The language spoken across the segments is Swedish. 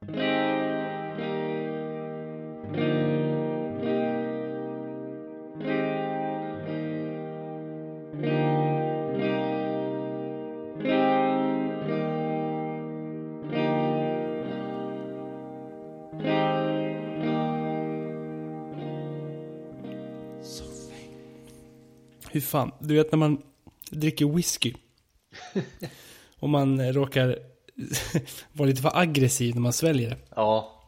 Hur fan, du vet när man dricker whisky. och man råkar vara lite för aggressiv när man sväljer det. Ja,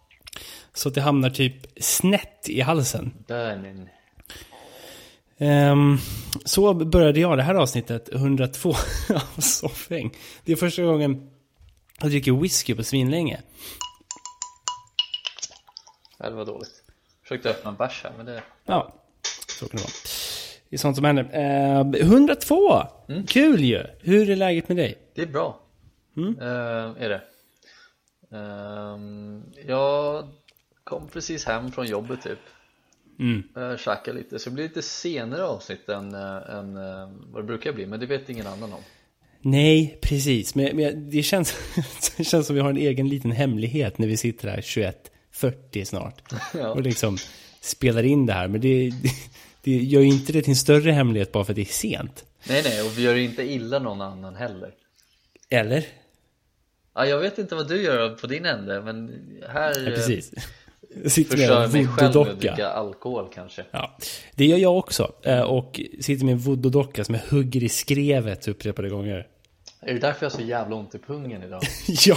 Så att det hamnar typ snett i halsen. burning. Ehm, så började jag det här avsnittet, 102 av Soffhäng. Det är första gången jag dricker whisky på svinlänge. Det var dåligt. Försökte öppna en bärs här, men det... Ja, så kan det vara. Det är sånt som händer. Ehm, 102! Kul ju! Hur är läget med dig? Det är bra. Mm. Eh, är det. Ehm, jag kom precis hem från jobbet typ. Mm. Uh, käkade lite, så det blir lite senare avsnitt än, eh, än eh, vad det brukar bli, men det vet ingen annan om. Nej, precis. Men, men det, känns, det känns som vi har en egen liten hemlighet när vi sitter här 21.40 snart. Ja. Och liksom spelar in det här. Men det, det, det gör ju inte det till en större hemlighet bara för att det är sent. Nej nej, och vi gör inte illa någon annan heller. Eller? Ja, jag vet inte vad du gör på din ände, men här Ja, eh, precis. Jag sitter med försör en mig själv med att dricka alkohol kanske. Ja, det gör jag också. Eh, Och sitter med en voodoo-docka som jag hugger i skrevet upprepade gånger. Är det därför jag har så jävla ont i pungen idag? Ja!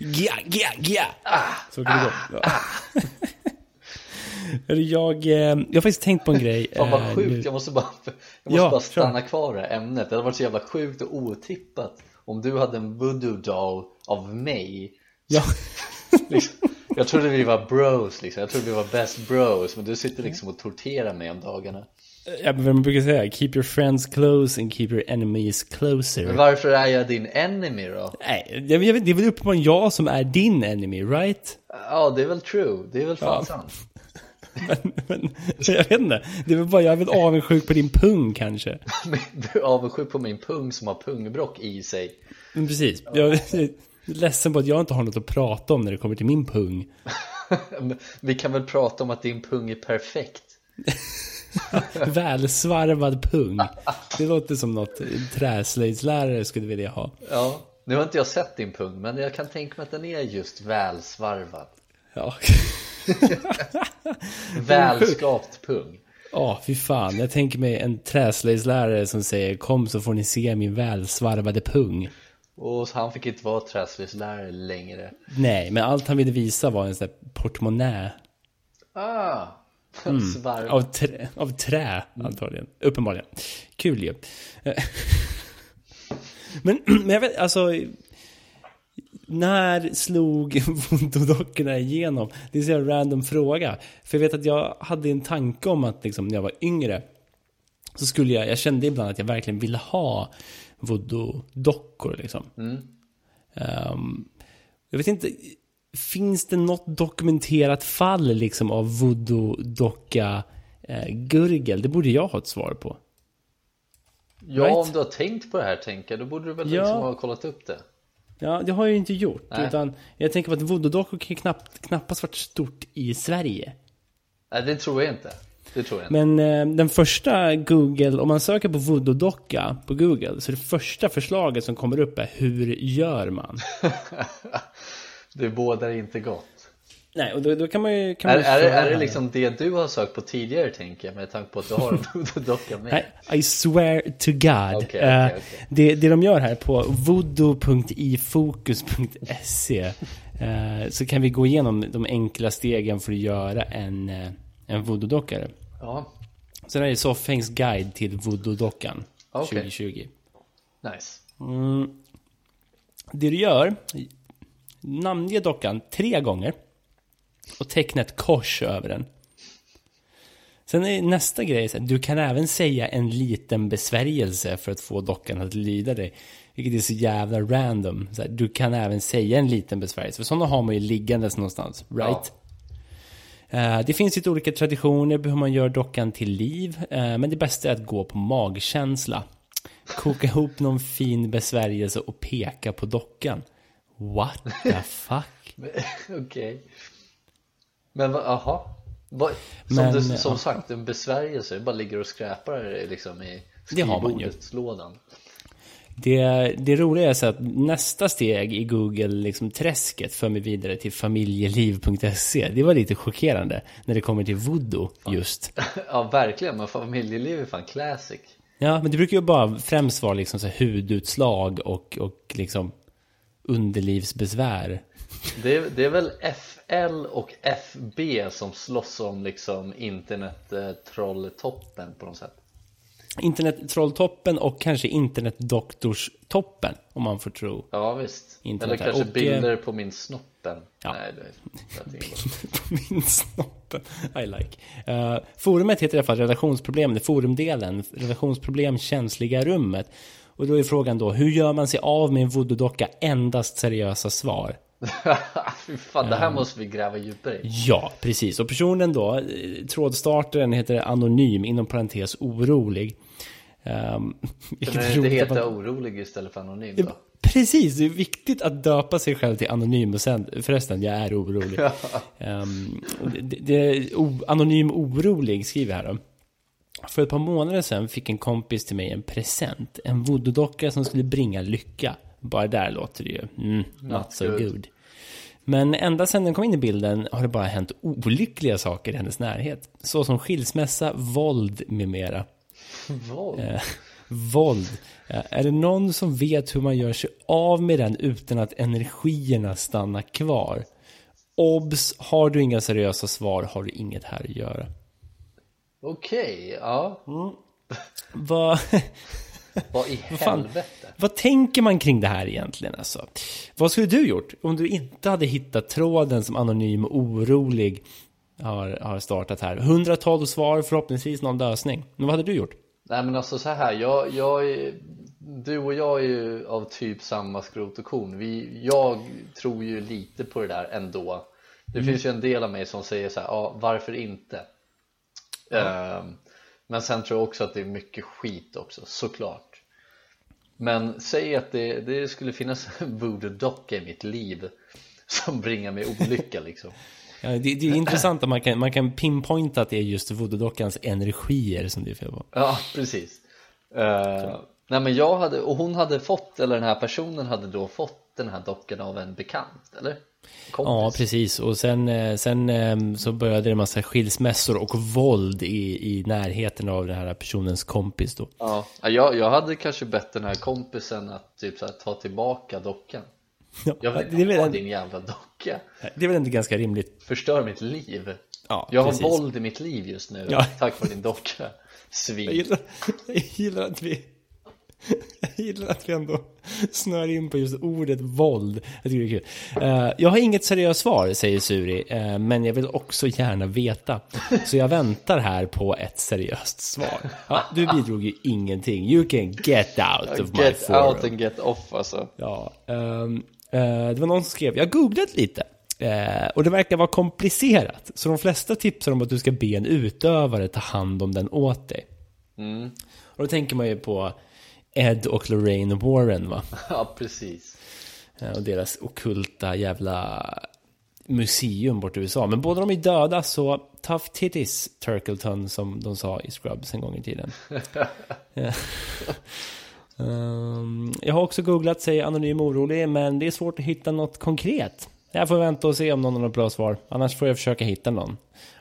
Gia, gia, gia! Så kan det gå. Ja. Hörru, Jag, eh, jag har faktiskt tänkt på en grej. Fan vad eh, sjukt, nu. jag måste bara, jag måste Ja, bara stanna kvar i det här ämnet Det hade varit så jävla sjukt och otippat om du hade en voodoo doll av mig Ja. liksom, Jag trodde vi var bros liksom, jag trodde vi var best bros Men du sitter liksom och torterar mig om dagarna Ja, men man brukar säga, keep your friends close and keep your enemies closer. Men varför är jag din enemy då? Nej, jag vet, det är väl uppenbarligen jag som är din enemy, right? Ja, det är väl true, det är väl fan Ja. sant Men, men jag vet inte, det är bara, jag är väl avundsjuk på din pung kanske. Du är avundsjuk på min pung som har pungbrock i sig Men precis, jag är ledsen på att jag inte har något att prata om när det kommer till min pung. Vi kan väl prata om att din pung är perfekt Välsvarvad pung. Det låter som något träslöjdslärare skulle vilja ha. Ja, nu har inte jag sett din pung men jag kan tänka mig att den är just välsvarvad Ja, Välskapt pung Ja, fy fan. Jag tänker mig en träslöjdslärare som säger kom så får ni se min välsvarvade pung. Och han fick inte vara träslöjdslärare längre Nej, men allt han ville visa var en sån där portmonnä. Ah, svarv Av trä, av trä antagligen. Uppenbarligen. Kul ju. Men, men jag vet, alltså... När slog voodoo-dockorna igenom? Det är så jävla random fråga. För jag vet att jag hade en tanke om att liksom, när jag var yngre så skulle jag, jag kände ibland att jag verkligen ville ha voodoo-dockor liksom. Ehm, jag vet inte, finns det något dokumenterat fall liksom av voodoo-docka eh? Det borde jag ha ett svar på. Ja, right? om du har tänkt på det här tänker jag, då borde du väl Ja. liksom ha kollat upp det Ja, det har jag ju inte gjort. Nej. Utan jag tänker på att voodoo-dockor kan knappt, knappast varit stort i Sverige. Nej, det tror jag inte Det tror jag inte Men eh, den första Google, om man söker på voodoo-docka på Google, så det första förslaget som kommer upp är hur gör man? Det bådar inte gott Nej, och då, då kan man ju... Kan är, man är, det, är det liksom det du har sökt på tidigare tänker jag med tanke på att du har en voodoo-docka med? I, I swear to God. Okej, okej, Eh, okej. Det, det de gör här på voodoo.ifokus.se eh, så kan vi gå igenom de enkla stegen för att göra en, eh, en voodoo-dockare. Ja, Sen är det Soffhängs guide till voodoo-dockan Okej. 2020. nice Det du gör, namnge dockan tre gånger och teckna ett kors över den. Sen är nästa grej, så här, du kan även säga en liten besvärjelse för att få dockan att lyda dig. Vilket är så jävla random. Så här, du kan även säga en liten besvärjelse, för sådana har man ju liggandes någonstans, right? Eh, Det finns lite olika traditioner på hur man gör dockan till liv, eh, men det bästa är att gå på magkänsla. Koka ihop någon fin besvärjelse och peka på dockan. What the fuck? Okej Men vad, aha vad, Som, Men, du, som ja. sagt, en besvärjelse, det bara ligger och skräpar liksom i skrivbordslådan Det, det roliga är så att nästa steg i Google liksom för mig vidare till familjeliv.se. Det var lite chockerande när det kommer till voodoo just. Ja verkligen, men familjeliv är fan classic Ja, men det brukar ju bara främst vara liksom så här hudutslag och, och liksom underlivsbesvär. det är, det är väl FL och FB som slåss om liksom internet-trolltoppen på något sätt Internettrolltoppen och kanske internetdoktorstoppen, om man får tro. Ja visst, Internet eller kanske Och, eh, bilder på min snoppen Ja. Nej, det är bra. på min snoppen. I like. Uh, forumet heter i alla fall relationsproblem, det är forumdelen. Relationsproblem, känsliga rummet. Och då är frågan då, hur gör man sig av med en voodoo-docka? Endast seriösa svar. Fan, det här måste vi gräva djupare i Ja, precis. Och personen då, trådstartaren heter Anonym, inom parentes orolig. Um, är det inte heta man- orolig istället för anonym då? Precis, det är viktigt att döpa sig själv till anonym och sen, förresten, jag är orolig. Ehm, det, det, o, anonym orolig skriver jag här då. För ett par månader sedan fick en kompis till mig en present. En voodoo-docka som skulle bringa lycka. Bara där låter det ju, mm, not so good. Men ända sedan den kom in i bilden har det bara hänt olyckliga saker i hennes närhet. Så som skilsmässa, våld med mera. Vad? Eh, våld. Eh, är det någon som vet hur man gör sig av med den utan att energierna stannar kvar? Obs! Har du inga seriösa svar har du inget här att göra. Okej, ja Vad, Vad i helvete? vad tänker man kring det här egentligen? Alltså? Vad skulle du gjort om du inte hade hittat tråden som anonym och orolig har, har startat här? Hundratals svar, förhoppningsvis någon lösning. Men vad hade du gjort? Nej men alltså så här, jag, jag är, du och jag är ju av typ samma skrot och korn vi, Jag tror ju lite på det där ändå Det finns ju en del av mig som säger så här, ja varför inte? Ehm, men sen tror jag också att det är mycket skit också, såklart. Men säg att det, det skulle finnas en voodoo-docka i mitt liv Som bringar mig olycka liksom. Ja, det, det är intressant att man kan, man kan pinpointa att det är just voodoo-dockans energier som det är fel på. Ja, precis. Uh, Nej men jag hade, och hon hade fått, eller den här personen hade då fått den här dockan av en bekant, eller? Kompis. Ja, precis. Och sen, eh, sen eh, så började det en massa skilsmässor och våld i, i närheten av den här personens kompis då. Ja, Ja, jag, jag hade kanske bett den här kompisen att typ så här, ta tillbaka dockan Jag vill inte ha väl, din jävla docka det är väl inte ganska rimligt? Förstör mitt liv Ja, Jag har precis. våld i mitt liv just nu, Ja. tack vare din docka Jag Svin gillar, jag gillar att vi... Jag gillar att vi ändå snör in på just ordet våld. Jag tycker det är kul. Eh, jag har inget seriöst svar, säger Suri, eh, men jag vill också gärna veta. Så jag väntar här på ett seriöst svar. Ja, du bidrog ju ingenting. You can get out of my Get forum. out and get off alltså Ja, ehm, eh, det var någon som skrev, jag googlat lite. Eh, och det verkar vara komplicerat. Så de flesta tipsar om att du ska be en utövare ta hand om den åt dig. mm. Och då tänker man ju på Ed och Lorraine Warren va? Ja, precis Och deras okulta jävla museum bort i USA. Men båda de är döda så tough titties Turkleton som de sa i Scrubs en gång i tiden. Ehm, jag har också googlat, säger Anonym Orolig, men det är svårt att hitta något konkret. Jag får vänta och se om någon har något bra svar. Annars får jag försöka hitta någon.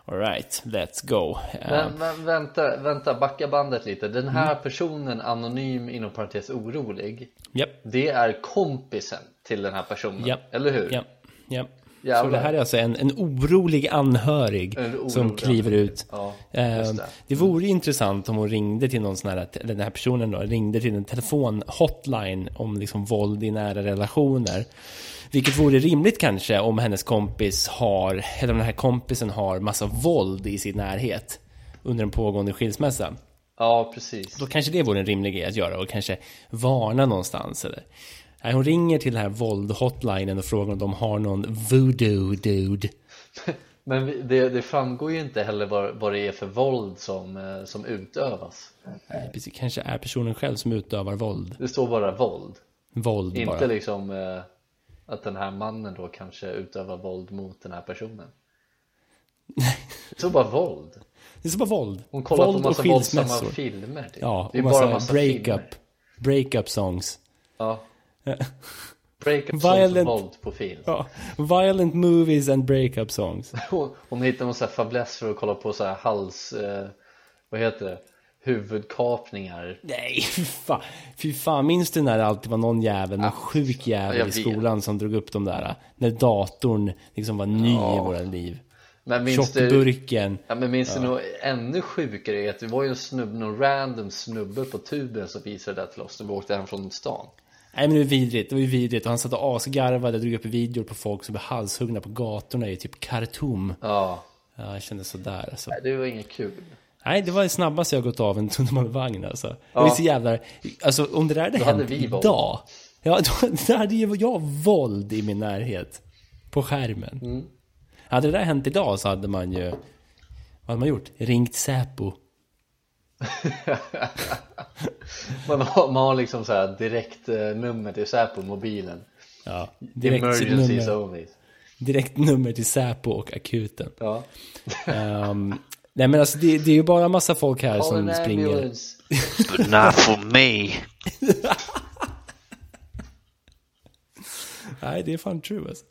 Alright, let's go. Ehm, Men, men vänta, vänta, backa bandet lite Den här Mm. personen, anonym inom parentes orolig Japp, Det är kompisen till den här personen, Japp. eller hur? japp, japp. Så Jävlar. det här är alltså en, en orolig anhörig En orolig som kliver anhörig. ut. Ja, just det. det vore ju intressant om hon ringde till någon sån här, eller den här personen då, ringde till en telefon-hotline om liksom våld i nära relationer. Vilket vore rimligt kanske om hennes kompis har, eller om den här kompisen har massa våld i sin närhet under en pågående skilsmässa. Ja, precis Då kanske det vore en rimlig grej att göra och kanske varna någonstans eller. Nej, hon ringer till den här våld-hotlinen och frågar om de har någon voodoo-dude. Men det, det framgår ju inte heller vad, vad det är för våld som, eh, som utövas Nej, precis, kanske är personen själv som utövar våld. Det står bara våld Våld Inte bara. liksom eh, att den här mannen då kanske utövar våld mot den här personen Det står bara våld Det så bara våld. Hon kollar våld på massa våldsamma filmer typ. Ja, Det är och bara massa, massa breakup. Breakup songs. Ja Breakup songs Violent- och våld på film Ja. Violent movies and breakup songs. Hon, hon hittar någon sån här fäbless för att kolla på så här hals... Eh, vad heter det? Huvudkapningar Nej, fy fan. Fy fan, minns du när det alltid var någon jävel, någon sjuk jag jävel i vet. skolan som drog upp de där? När datorn liksom var ny i våra liv. Men minns du, Tjockburken. ja, men minns du nog ännu sjukare det var ju en snubbe, någon random snubbe på tuben som visade det till oss när vi åkte hem från stan Nej men det var vidrigt, det var ju vidrigt. Och han satt och asgarvade, drog upp videor på folk som blev halshuggna på gatorna i typ Khartoum. Ja, Ja, jag kände sådär alltså. nej, det var inget kul Nej, det var det snabbaste jag gått av en tunnelbanevagn alltså. Det var så jävla... Alltså om det där hade Då hade hänt vi våld. idag. Ja, då, då hade ju jag våld i min närhet. På skärmen. Mm. Hade det där hänt idag så hade man ju... Vad hade man gjort? Ringt Säpo. Man har, man har liksom så här direkt eh, nummer till Säpo på mobilen Ja, direkt Emergencies nummer, only direkt nummer till Säpo och akuten. Ja Ehm, nej men alltså det, det är ju bara massa folk här Call som springer. But not for me. Nej, det är fan true alltså.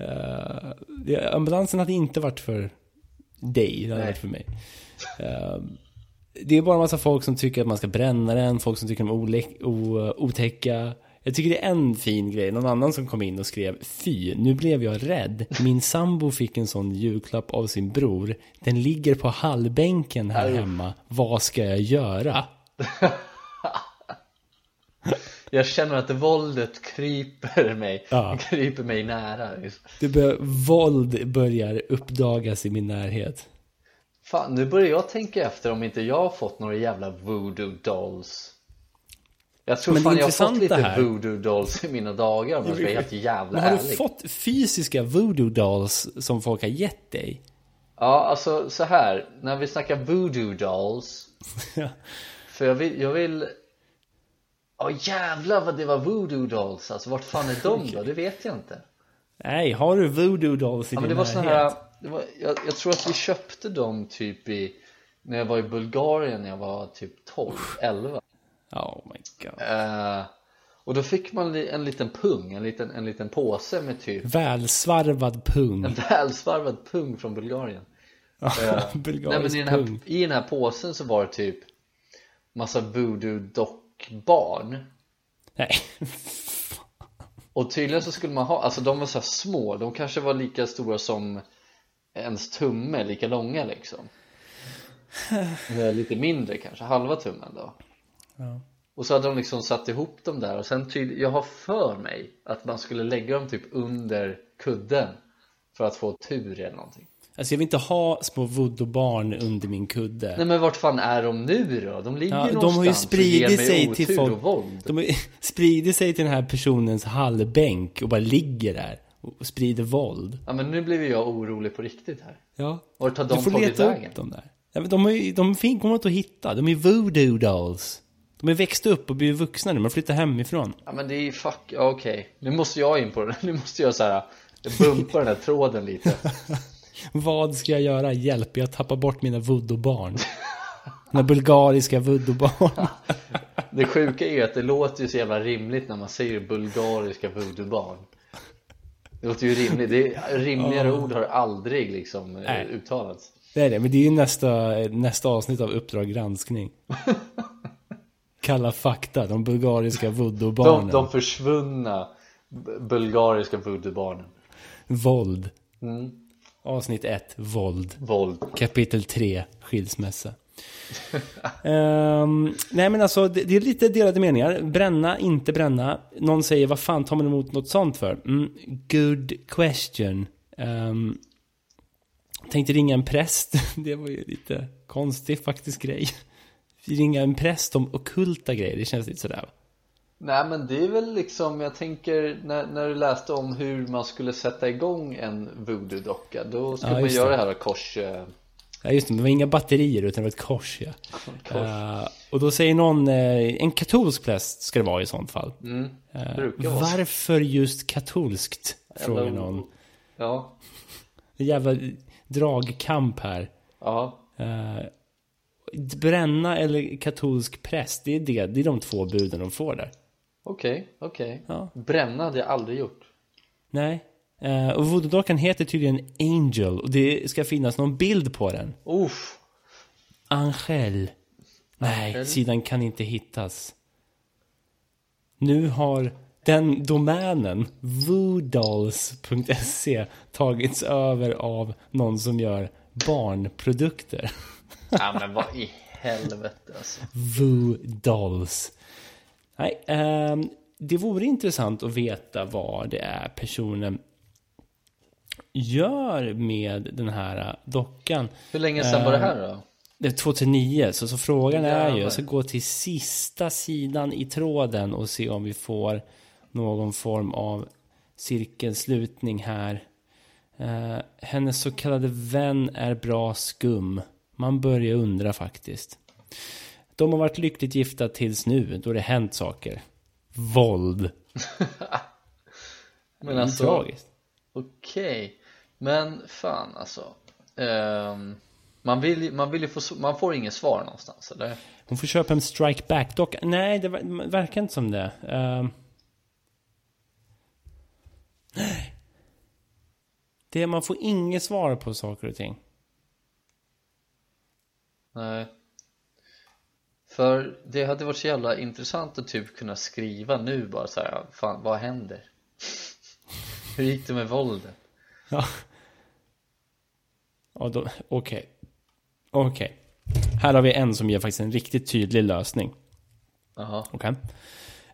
Uh, det, ambulansen hade inte varit för dig, det hade Nej. varit för mig. Eh, det är bara en massa folk som tycker att man ska bränna den, folk som tycker de är otäcka. Jag tycker det är en fin grej, någon annan som kom in och skrev Fy, nu blev jag rädd. Min sambo fick en sån julklapp av sin bror. Den ligger på hallbänken här hemma. Vad ska jag göra? Jag känner att våldet kryper mig, Ja. kryper mig nära Det bör, våld börjar uppdagas i min närhet. Fan, nu börjar jag tänka efter om inte jag har fått några jävla voodoo dolls Jag tror Men fan jag har fått lite här- voodoo dolls i mina dagar om jag ska vara helt jävla Men har du ärlig fått fysiska voodoo dolls som folk har gett dig? Ja, alltså så här när vi snackar voodoo dolls. För jag vill, jag vill Ja jävlar vad det var voodoo dolls alltså vart fan är de då? Det vet jag inte Nej, har du voodoo dolls i Ja men din det var såna närhet? här, det var, jag, jag tror att vi köpte dem typ i När jag var i Bulgarien när jag var typ 12, 11 Oh my god. Eh, och då fick man en liten pung, en liten, en liten påse med typ Välsvarvad pung. en välsvarvad pung från Bulgarien Eh, Nej, men i, Bulgarisk den här, pung. I den här påsen så var det typ massa voodoo dockbarn Nej. Och tydligen så skulle man ha, alltså de var så små, de kanske var lika stora som ens tumme, lika långa liksom Lite mindre kanske, halva tummen då Ja. Och så hade de liksom satt ihop dem där och sen tydligen, jag har för mig att man skulle lägga dem typ under kudden För att få tur eller någonting Alltså jag vill inte ha små voodoo-barn under min kudde. Nej men vart fan är de nu då? De ligger Ja, ju de har ju någonstans spridit sig till folk. De har ju spridit sig till den här personens hallbänk och bara ligger där och sprider våld. Ja men nu blev ju jag orolig på riktigt här Ja. Vart har de Du får leta vägen? upp dem där. Ja, men de, ju, de fin- kommer inte att hitta. De är voodoo dolls. De är växt upp och blivit vuxna nu. Man flyttar hemifrån. Ja men det är fuck, ja, okej Nu måste jag in på det, nu måste jag så här bumpa den här tråden lite Vad ska jag göra? Hjälp, jag tappar bort mina voodoo-barn. Mina bulgariska voodoo-barn. Det sjuka är ju att det låter ju så jävla rimligt när man säger bulgariska voodoo-barn Det låter ju rimligt, det är, rimligare ord har aldrig liksom eh, Nej. uttalats Det är det, men det är ju nästa, nästa avsnitt av Uppdrag granskning. Kalla fakta, de bulgariska voodoo-barnen. de, de försvunna bulgariska voodoo-barnen Våld. mm. Avsnitt 1, våld. Våld Kapitel 3, skilsmässa. Ehm, nej men alltså, det, det är lite delade meningar. Bränna, inte bränna. Någon säger, vad fan tar man emot något sånt för? Mm, good question. Um, tänkte ringa en präst. det var ju lite konstig faktiskt grej. Ringa en präst om ockulta grejer, det känns lite sådär. Nej men det är väl liksom, jag tänker när, när du läste om hur man skulle sätta igång en voodoo-docka Då skulle Ja, man göra det. det här kors, eh, Ja, just det, men det var inga batterier utan det var ett kors ja. Kors. Eh, och då säger någon, eh, en katolsk präst ska det vara i sånt fall. Mm. Så. varför just katolskt? Frågar Jävla- någon. Ja. En jävla dragkamp här. Ja. Bränna eller katolsk präst, det är, det, det är de två buden de får där. Okej, okej. Ja. Bränna hade jag aldrig gjort. Nej. Eh, och voodoo-dockan heter tydligen Angel och det ska finnas någon bild på den. Uff. Angel. Nej, Angel. sidan kan inte hittas. Nu har den domänen, voodolls.se, tagits över av någon som gör barnprodukter. Ja men vad i helvete alltså. Voodolls. Nej, ehm, det vore intressant att veta vad det är personen gör med den här dockan. Hur länge sedan var det här då? Det är 2009, så, så frågan är ju, jag ska gå till sista sidan i tråden och se om vi får någon form av cirkelslutning här. Eh, hennes så kallade vän är bra skum. Man börjar undra faktiskt. De har varit lyckligt gifta tills nu, då det hänt saker. Våld. Men alltså, Tragiskt. okej. Men fan alltså. Ehm, man, vill, man vill ju få, man får inget svar någonstans eller? Hon får köpa en strike back dock. Nej, det ver- verkar inte som det. Ehm. Nej. Det, man får inget svar på saker och ting. Nej. För det hade varit så jävla intressant att typ kunna skriva nu bara så här, fan vad händer? Hur gick det med våldet? Ja. Ja, då, okej. Okej. Här har vi en som ger faktiskt en riktigt tydlig lösning. Jaha, Okej.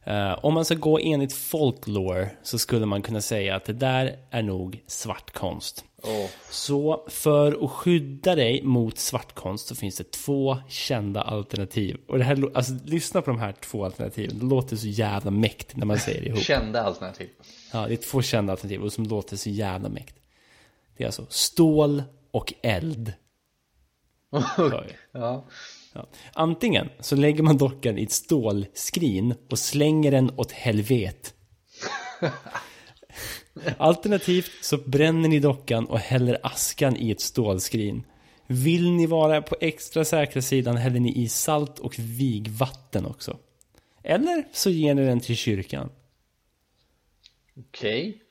Eh, om man ska gå enligt folklore så skulle man kunna säga att det där är nog svartkonst. åh, Så för att skydda dig mot svartkonst så finns det två kända alternativ. Och det här, alltså lyssna på de här två alternativen. Det låter så jävla mäktigt när man säger det ihop. kända alternativ Ja, det är två kända alternativ och som låter så jävla mäktigt. Det är alltså stål och eld. Ja, Ja. Antingen så lägger man dockan i ett stålskrin och slänger den åt helvet. Alternativt så bränner ni dockan och häller askan i ett stålskrin. Vill ni vara på extra säkra sidan häller ni i salt och vigvatten också. Eller så ger ni den till kyrkan. okej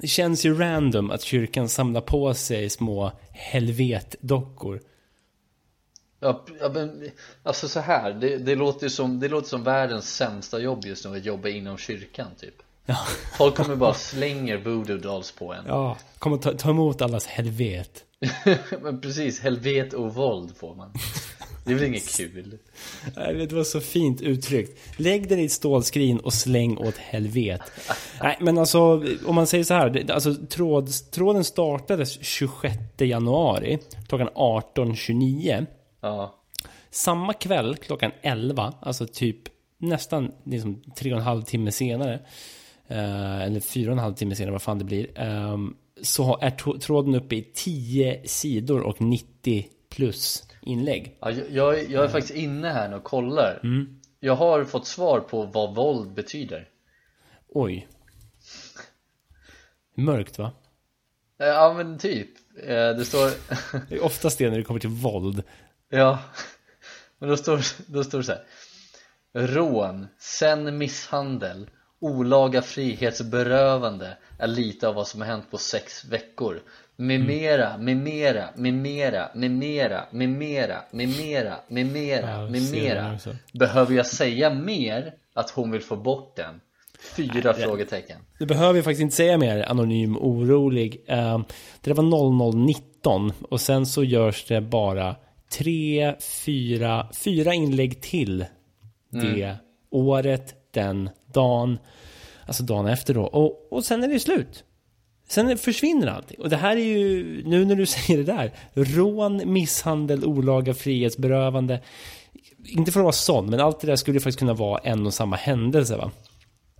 Det känns ju random att kyrkan samlar på sig små helvetdockor. Ja, men, alltså så här, det, det, låter som, det låter som världens sämsta jobb just nu att jobba inom kyrkan typ Ja. Folk kommer bara slänger voodoo dolls på en Ja, kom och ta, ta emot allas helvet. Men precis, helvet och våld får man Det är väl inget kul? Nej, Det var så fint uttryckt. Lägg den i ett stålskrin och släng åt helvet. Nej, men alltså om man säger så här. Alltså, tråd, tråden startades 26 januari klockan 18.29. Ja, Samma kväll klockan 11, alltså typ nästan liksom tre och en halv timme senare. eh, eller fyra och en halv timme senare, vad fan det blir. eh, så är tråden uppe i 10 sidor och 90 plus inlägg. ja jag, jag, är- faktiskt inne här nu och kollar Jag har fått svar på vad våld betyder Oj. Mörkt va? Eh, Ja men typ, Eh, det står Det är oftast det när det kommer till våld. Ja, men då står, då står det så här Rån, sen misshandel, olaga frihetsberövande är lite av vad som har hänt på sex veckor med mera, med mera, med mera, med mera, med mera, med mera, med mera, med mera. Behöver jag säga mer att hon vill få bort den? Fyra frågetecken Du behöver ju faktiskt inte säga mer anonym orolig. Eh, det där var 0019 och sen så görs det bara tre, fyra, fyra inlägg till det året, den dagen, alltså dagen efter då. Och, och sen är det slut. Sen försvinner allting. Och det här är ju, nu när du säger det där, rån, misshandel, olaga frihetsberövande. Inte för att vara sån, men allt det där skulle faktiskt kunna vara en och samma händelse va?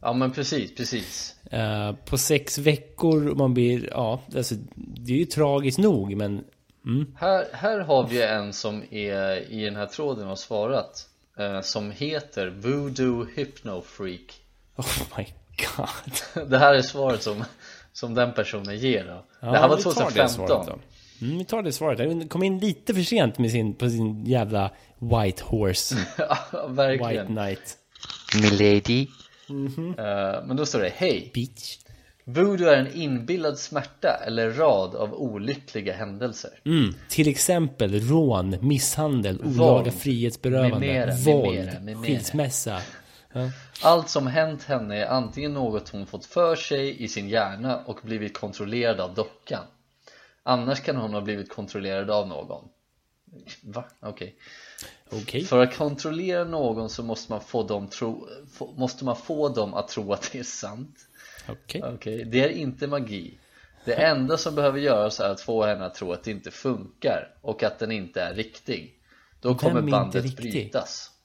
Ja men precis, precis Eh, på sex veckor, man blir, ja, alltså, det är ju tragiskt nog, men Här, här har vi en som är i den här tråden och svarat eh, Som heter Voodoo Hypno Freak Oh my god. Det här är svaret som, som den personen ger då Ja, Det här var vi tar det 2015 svaret då. Mm, vi tar det svaret. Han kom in lite för sent med sin, på sin jävla White Horse. Ja, White verkligen Knight. Milady. Eh, Men då står det Hej! Bitch. Voodoo är en inbillad smärta eller rad av olyckliga händelser Mm. Till exempel rån, misshandel, olaga frihetsberövande, Med mera, med våld, mera, med mera. skilsmässa. Ja. Allt som hänt henne är antingen något hon fått för sig i sin hjärna och blivit kontrollerad av dockan. Annars kan hon ha blivit kontrollerad av någon. Va? Okej. Okej. För att kontrollera någon så måste man få dem, tro, få, måste man få dem att tro att det är sant. Okej. Okej, det är inte magi. Det enda som behöver göras är att få henne att tro att det inte funkar och att den inte är riktig. Då Vem kommer bandet brytas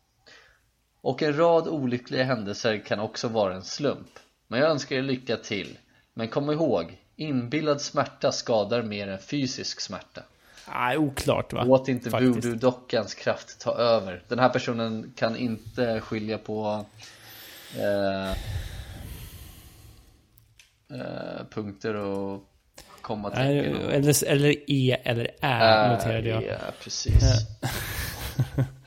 Och en rad olyckliga händelser kan också vara en slump. Men jag önskar er lycka till. Men kom ihåg, inbillad smärta skadar mer än fysisk smärta. Ah, oklart va? Låt inte voodoo-dockans kraft ta över. Den här personen kan inte skilja på eh, eh, punkter och kommatecken Nej, Eller, eller E eller Ä noterade jag. Ja, precis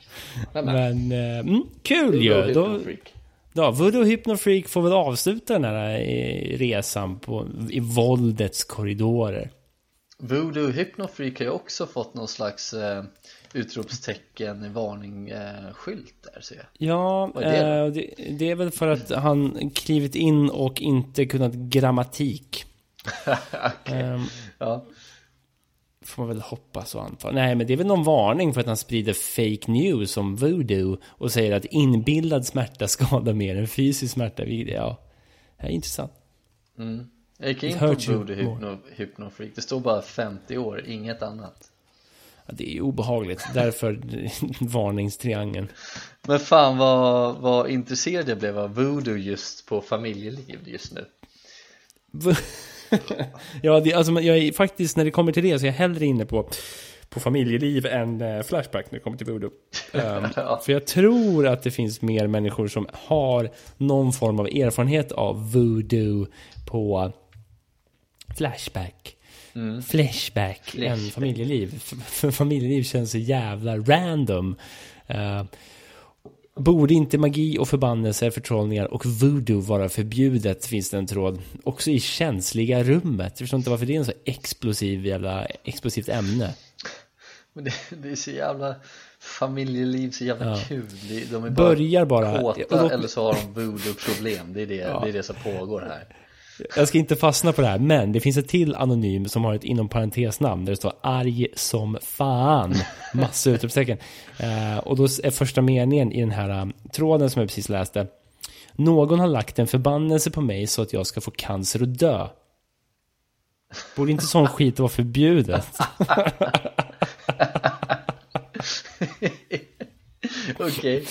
Men, eh, mm, kul ju! Då, Hypnofreak. då, Voodoo Hypno Freak får väl avsluta den här eh, resan på, i våldets korridorer. Voodoo Hypnofreak har ju också fått någon slags eh, utropstecken, varning, eh, skylt där ser jag Ja, är det det, det, det är väl för att han klivit in och inte kunnat grammatik. Ehm, Ja, får man väl hoppas och anta. Nej, men det är väl någon varning för att han sprider fake news om voodoo och säger att inbillad smärta skadar mer än fysisk smärta. Ja, det är intressant. jag gick in på hurts you Voodoo Hypno, Hypnofreak, det står bara 50 år, inget annat Ja, det är obehagligt, därför varningstriangeln. Men fan vad, vad intresserad jag blev av voodoo just på familjeliv just nu ja, det, alltså, jag är faktiskt, när det kommer till det, så är jag hellre inne på, på familjeliv än eh, Flashback när det kommer till voodoo. Ehm, Ja. För jag tror att det finns mer människor som har någon form av erfarenhet av voodoo på Flashback. Flashback än familjeliv. F- familjeliv känns så jävla random. Eh, Borde inte magi och förbannelser, förtrollningar och voodoo vara förbjudet, finns det en tråd. Också i känsliga rummet. Jag förstår inte varför det är en så explosiv jävla, explosivt ämne. Men det, det är så jävla familjeliv, så jävla Ja. kul De är bara Börjar bara... kåta och låt- eller så har de voodoo-problem Det är det, det är det som pågår här jag ska inte fastna på det här, men det finns ett till anonym som har ett inom parentesnamn där det står arg som fan. Massa utropstecken. Eh, och då är första meningen i den här eh, tråden som jag precis läste. Någon har lagt en förbannelse på mig så att jag ska få cancer och dö. Borde inte sån skit vara förbjudet? Okej Okay.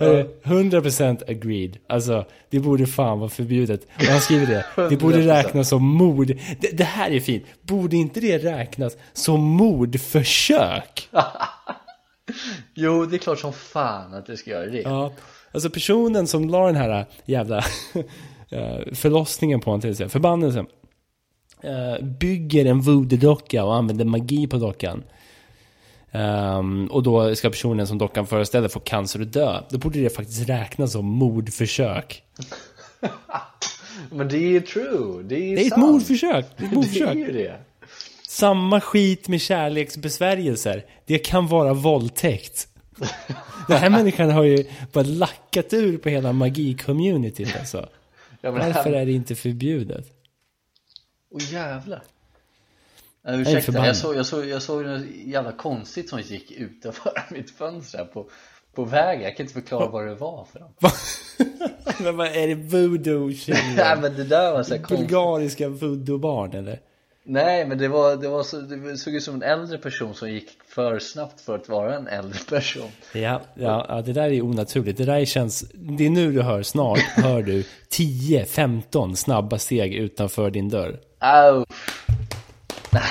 100% agreed. Alltså, det borde fan vara förbjudet. Och han skriver det. Det borde 100%. räknas som mord. Det, det här är fint. Borde inte det räknas som mordförsök? Jo, det är klart som fan att det ska göra det Ja, alltså personen som la den här jävla eh, förlossningen på honom, till exempel, förbannelsen, eh, bygger en voodoo-docka och använder magi på dockan. Ehm, och då ska personen som dockan föreställer få cancer och dö. Då borde det faktiskt räknas som mordförsök. Men det är ju true, det är ju Det är ett sant. mordförsök! Det är ett Det är mordförsök. ju det Samma skit med kärleksbesvärjelser. Det kan vara våldtäkt. Den här människan har ju bara lackat ur på hela magi-communityt alltså. ja, Varför här... är det inte förbjudet? Åh jävlar Ursäkta, jag såg, jag, såg, jag såg något jävla konstigt som gick utanför mitt fönster här på, på vägen. Jag kan inte förklara vad det var för Men vad är det voodoo Nej men det där var så här konstigt. Bulgariska voodoo-barn eller? Nej men det var, det var så, det såg ut som en äldre person som gick för snabbt för att vara en äldre person. Ja, ja, ja, det där är onaturligt. Det där känns... Det är nu du hör, snart hör du 10-15 snabba steg utanför din dörr. Au! Nej,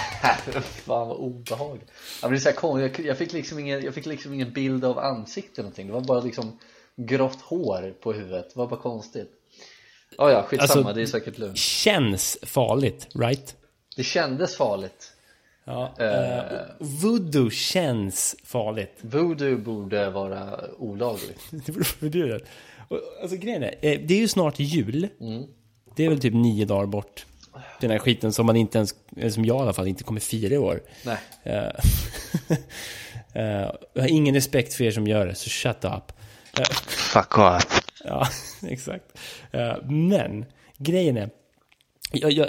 Fan vad obehagligt. Så här, jag, fick liksom ingen, jag fick liksom ingen bild av ansiktet eller någonting. Det var bara liksom grått hår på huvudet. Det var bara konstigt. Ja, ja, skitsamma. Alltså- det är säkert lugnt. Känns farligt, right? Det kändes farligt. Ja. Uh, voodoo känns farligt. Voodoo borde vara olagligt. Det borde förbjudet. Alltså grejen är, eh, det är ju snart jul. Mm. Det är väl typ nio dagar bort. Den här skiten som man inte ens, eller som jag i alla fall, inte kommer fira i år. Nej. Eh, eh, jag har ingen respekt för er som gör det, så shut up. Fuck off. Ja, exakt. Eh, men, grejen är, jag, jag,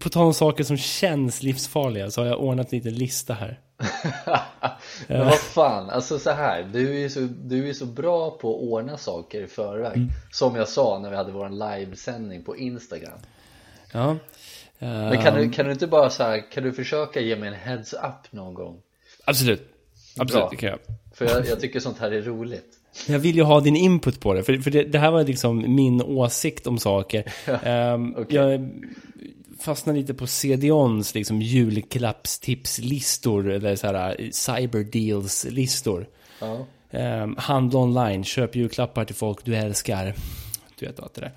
på tal om saker som känns livsfarliga så har jag ordnat en liten lista här. Men vad fan, alltså så här, du är ju så, du är så bra på att ordna saker i förväg Mm. Som jag sa när vi hade vår livesändning på Instagram Ja. Men kan du, kan du inte bara så här, kan du försöka ge mig en heads up någon gång? Absolut. Absolut, Bra. det kan jag. För jag, jag tycker sånt här är roligt Jag vill ju ha din input på det, för, för det, det här var liksom min åsikt om saker. Ehm, okej. Jag fastnade lite på CDONs liksom julklappstipslistor, eller så här cyberdeals-listor. Ja, Um, handla online, köp julklappar till folk du älskar. Du vet allt det där.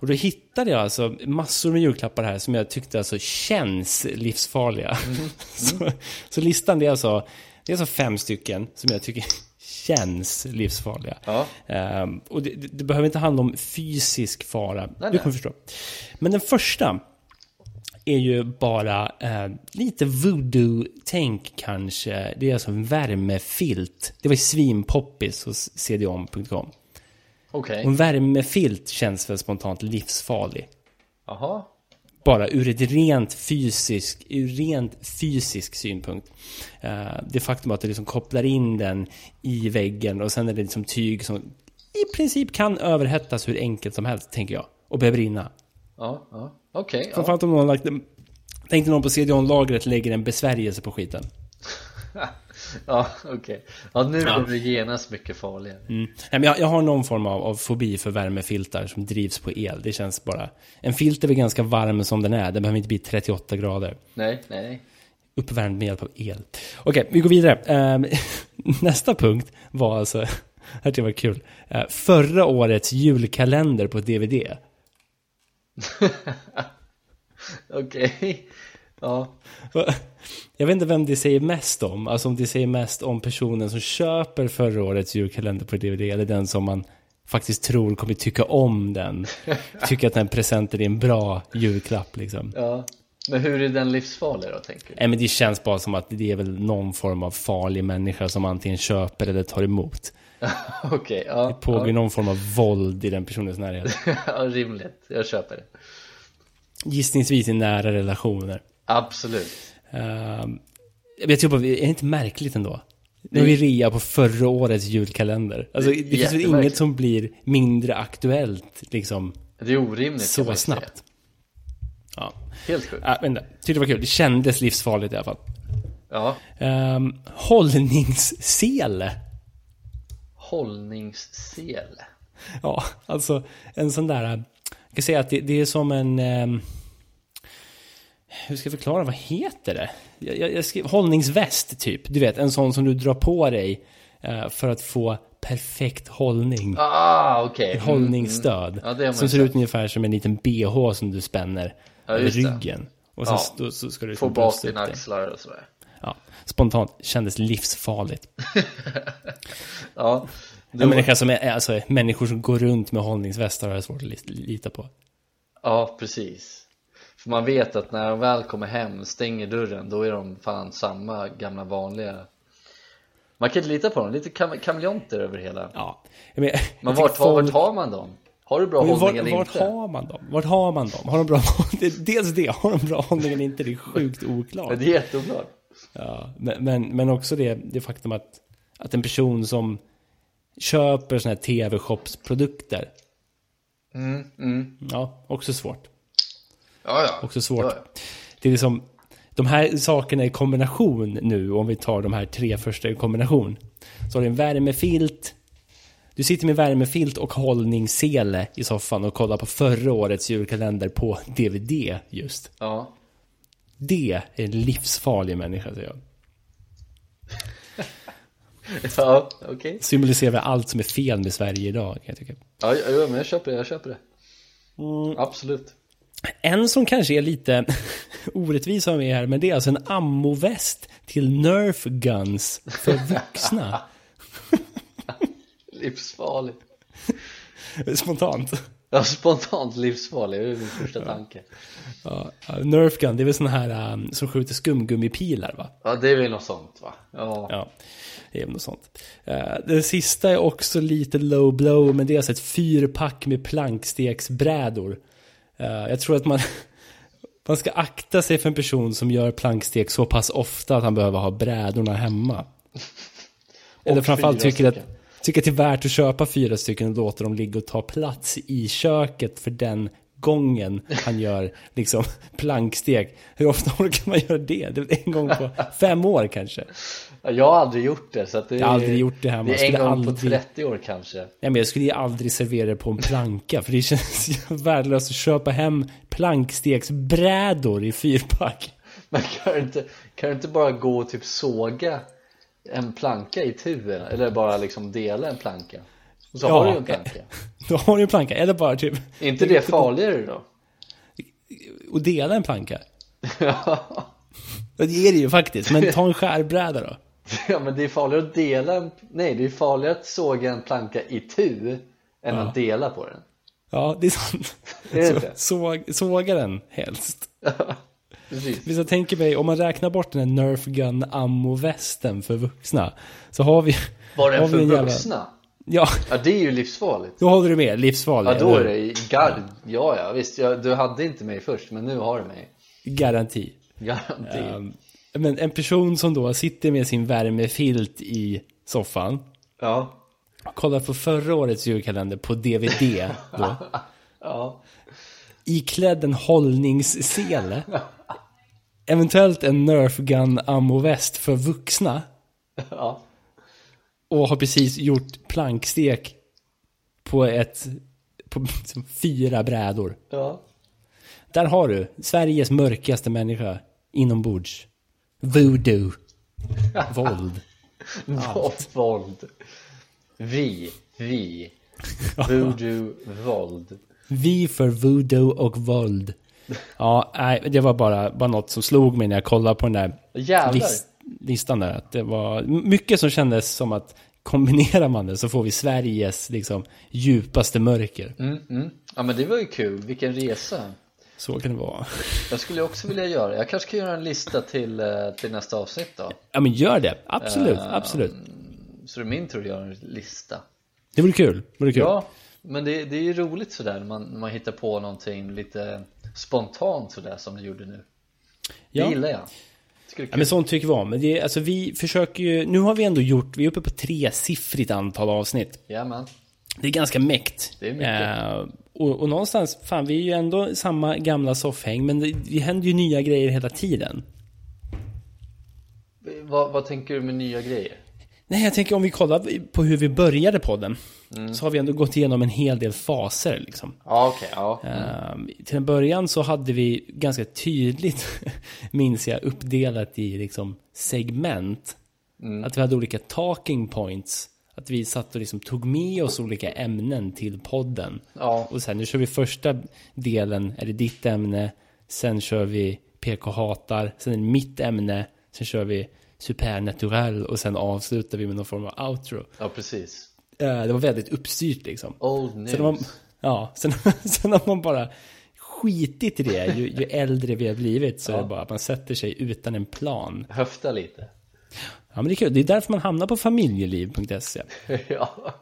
Och då hittade jag alltså massor med julklappar här som jag tyckte alltså känns livsfarliga. så, så listan det är alltså, det är alltså fem stycken som jag tycker känns livsfarliga. Ja. Ehm, och det, det, behöver inte handla om fysisk fara. Nej, du nej. kommer förstå. Men den första är ju bara eh, lite voodoo-tänk kanske. Det är alltså en värmefilt. Det var ju svinpoppis hos cdon.com. Och en värmefilt känns väl spontant livsfarlig. jaha Bara ur ett rent fysisk, ur rent fysisk synpunkt. Eh, det faktum att du liksom kopplar in den i väggen och sen är det liksom tyg som i princip kan överhettas hur enkelt som helst, tänker jag. Och börja brinna. Ja, ja, okej ja. Framförallt om någon lagt Tänk dig någon på CDON-lagret lägger en besvärjelse på skiten. ja, okej Ja, nu blir det genast mycket farligare Mm. Nej, men jag, jag har någon form av, av fobi för värmefiltar som drivs på el. Det känns bara... En filt är väl ganska varm som den är. Den behöver inte bli 38 grader. Nej, nej, nej Uppvärmd med hjälp av el. Okej, vi går vidare. Ehm, nästa punkt var alltså... Det här jag var kul. Eh, förra årets julkalender på DVD. Okej Ja, Jag vet inte vem det säger mest om. Alltså om det säger mest om personen som köper förra årets julkalender på DVD eller den som man faktiskt tror kommer tycka om den. Tycker att den presenten är en bra julklapp liksom. ja Men hur är den livsfarlig då, tänker du? Nej men det känns bara som att det är väl någon form av farlig människa som antingen köper eller tar emot. Okej, ja, Det pågår ja. någon form av våld i den personens närhet. ja, rimligt, jag köper det Gissningsvis i nära relationer. Absolut Uh, jag tror bara, är det inte märkligt ändå? När vi rea på förra årets julkalender. Alltså, det finns väl inget som blir mindre aktuellt liksom Det är orimligt så snabbt. Ja, Helt sjukt äh, men tyckte det var kul. Det kändes livsfarligt i alla fall. Ja, Um, hållningssele. hållningssele Ja, alltså en sån där... Jag kan säga att det, det är som en... ehm, hur ska jag förklara? Vad heter det? Jag, jag, jag skrev, hållningsväst, typ. Du vet, en sån som du drar på dig eh, för att få perfekt hållning. Ah, okej mm, Hållningsstöd. mm. Ja, har man som ser sett. ut ungefär som en liten bh som du spänner Ja, över ryggen. Och sen Ja. så, så ska du Få liksom bak dina axlar och sådär Ja, spontant kändes livsfarligt. Ja, En människa som är, alltså, människor som går runt med hållningsvästar har jag svårt att lit- lita på. ja precis För man vet att när de väl kommer hem, stänger dörren, då är de fan samma gamla vanliga Man kan inte lita på dem, lite kam kameleonter över hela Ja. Men, Men vart, har, folk- vart har man dem? Har du bra Men hållning vart, eller vart inte? har man dem? Vart har man dem? Har de bra Dels det, har de bra hållning eller inte? Det är sjukt oklart. Det är jätteoklart Ja, men, men, men också det, det faktum att, att en person som köper sådana här tv-shopsprodukter. mm, mm. Ja, också svårt. Ja, ja Också svårt. Ja, ja. Det är liksom, de här sakerna i kombination nu, om vi tar de här tre första i kombination. Så har du en värmefilt, du sitter med värmefilt och hållningssele i soffan och kollar på förra årets julkalender på DVD just. ja. Det är en livsfarlig människa, säger jag. Ja, okej. Symboliserar väl allt som är fel med Sverige idag, kan jag tycka. Ja, ja, men jag köper det, jag köper det. Mm. Absolut. En som kanske är lite orättvis av mig här, men det är alltså en ammoväst till Nerf Guns för vuxna. Livsfarligt. Spontant. Ja, spontant livsfarlig, det är min första tanke. Ja, ja, Nerf Gun, det är väl såna här um, som skjuter skumgummipilar va? Ja, det är väl något sånt va? Ja. Ja, det är väl något sånt. Uh, det sista är också lite low blow, men det är alltså ett fyrpack med planksteksbrädor. Uh, jag tror att man, man ska akta sig för en person som gör plankstek så pass ofta att han behöver ha brädorna hemma. Eller framförallt tycker att, tycker att det är värt att köpa fyra stycken och låta dem ligga och ta plats i köket för den gången han gör liksom plankstek. Hur ofta orkar man göra det? Det en gång på fem år kanske. Ja, Jag har aldrig gjort det så det Jag har aldrig gjort det hemma. Det är en gång på aldrig- 30 år kanske Nej, men jag skulle ju aldrig servera det på en planka för det känns värdelöst att köpa hem planksteksbrädor i fyrpack. Men kan du inte, kan du inte bara gå och typ såga en planka i tu eller bara liksom dela en planka? Och så har du ju en planka Då har du en planka, eller bara typ Är inte det farligare då? och dela en planka. Ja, det är det ju faktiskt, men ta en skärbräda då. Ja men det är farligare att dela en, nej det är farligare att såga en planka i tu än att dela på den Ja, det är sant. Är det Så, inte? såg, såga den helst. Precis Hvis jag tänker mig, om man räknar bort den här Nerf Gun ammo-västen för vuxna. Så har vi... Var den för en jävla- vuxna? Ja, Ja det är ju livsfarligt då håller du med. Livsfarlig. Ja då är det gard, ja ja visst, ja, du hade inte mig först men nu har du mig? Garanti. Garanti Ehm, men en person som då sitter med sin värmefilt i soffan. Ja, Kollar på förra årets julkalender på DVD då. ja, iklädd en hållningssele. Eventuellt en Nerf Gun ammoväst för vuxna. ja Och har precis gjort plankstek på ett på liksom fyra brädor. Ja, Där har du Sveriges mörkaste människa inombords. Voodoo. Våld. våld Vi, vi Voodoo, våld Vi för voodoo och våld. Ja, nej, det var bara, bara något som slog mig när jag kollade på den där Jävlar list, listan där. Att det var mycket som kändes som att kombinerar man det så får vi Sveriges liksom, djupaste mörker. mm, mm. Ja men det var ju kul, vilken resa Så kan det vara. Jag skulle också vilja göra, jag kanske ska göra en lista till, eh, till nästa avsnitt då Ja, men gör det. Absolut, Eh, absolut. Så det är min tur att göra en lista Det vore kul. Det vore kul. Ja, men det, det är ju roligt sådär när man, man hittar på någonting lite spontant sådär som du gjorde nu Det Ja. gillar jag Ja, men sånt tycker vi om. Det, alltså, vi försöker ju, nu har vi ändå gjort, vi är uppe på tresiffrigt antal avsnitt. Jajamän, Det är ganska mäkt. Det är mycket. Eh, och, och någonstans, fan vi är ju ändå samma gamla soffhäng, men det, det händer ju nya grejer hela tiden. vad, vad tänker du med nya grejer? Nej, jag tänker om vi kollar på hur vi började podden. Mm. Så har vi ändå gått igenom en hel del faser liksom. Ja okej, ja Eh, till en början så hade vi ganska tydligt, minns jag, uppdelat i liksom segment. Mm. Att vi hade olika talking points. Att vi satt och liksom tog med oss olika ämnen till podden. Ja, Och sen nu kör vi första delen, är det ditt ämne. Sen kör vi PK hatar. Sen är det mitt ämne. Sen kör vi supernatural. Och sen avslutar vi med någon form av outro. ja precis Eh, Det var väldigt uppstyrt liksom. Old news Sen har man, ja, sen, sen har man bara skitit i det. Ju, ju äldre vi har blivit så är det bara att man sätter sig utan en plan. Höfta lite Ja, men det är kul. Det är därför man hamnar på familjeliv.se. Ja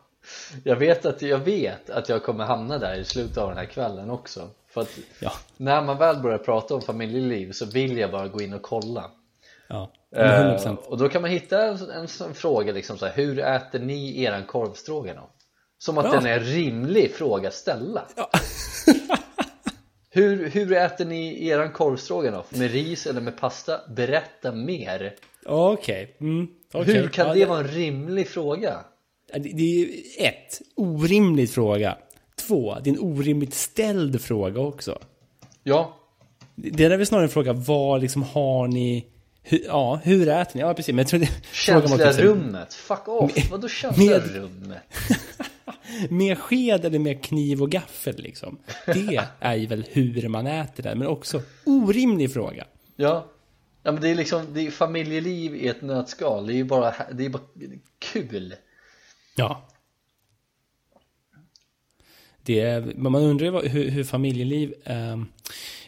Jag vet att jag vet att jag kommer hamna där i slutet av den här kvällen också För att Ja, när man väl börjar prata om familjeliv så vill jag bara gå in och kolla ja. Eh, 100%. och då kan man hitta en, en sån fråga liksom så här, hur äter ni eran korvstroganoff? Som att Ja. den är en rimlig fråga att ställa Ja. hur, hur äter ni eran korvstroganoff? Med ris eller med pasta? Berätta mer Okej. Mm, okej. Hur kan Ja, det vara en rimlig fråga? Det, det är ett, orimligt fråga. Två, det är en orimligt ställd fråga också. Ja, Det är väl snarare en fråga, vad liksom har ni... Hur, ja, hur äter ni? Ja, precis. Men jag tror det, Känsliga här, rummet, fuck off, vadå känsliga med- rummet? Med sked eller med kniv och gaffel liksom? Det är ju väl hur man äter det, men också orimlig fråga. Ja, ja men det är liksom, det är familjeliv i ett nötskal, det är ju bara, det är bara kul Ja. Det är, men man undrar ju hur, hur familjeliv... ehm,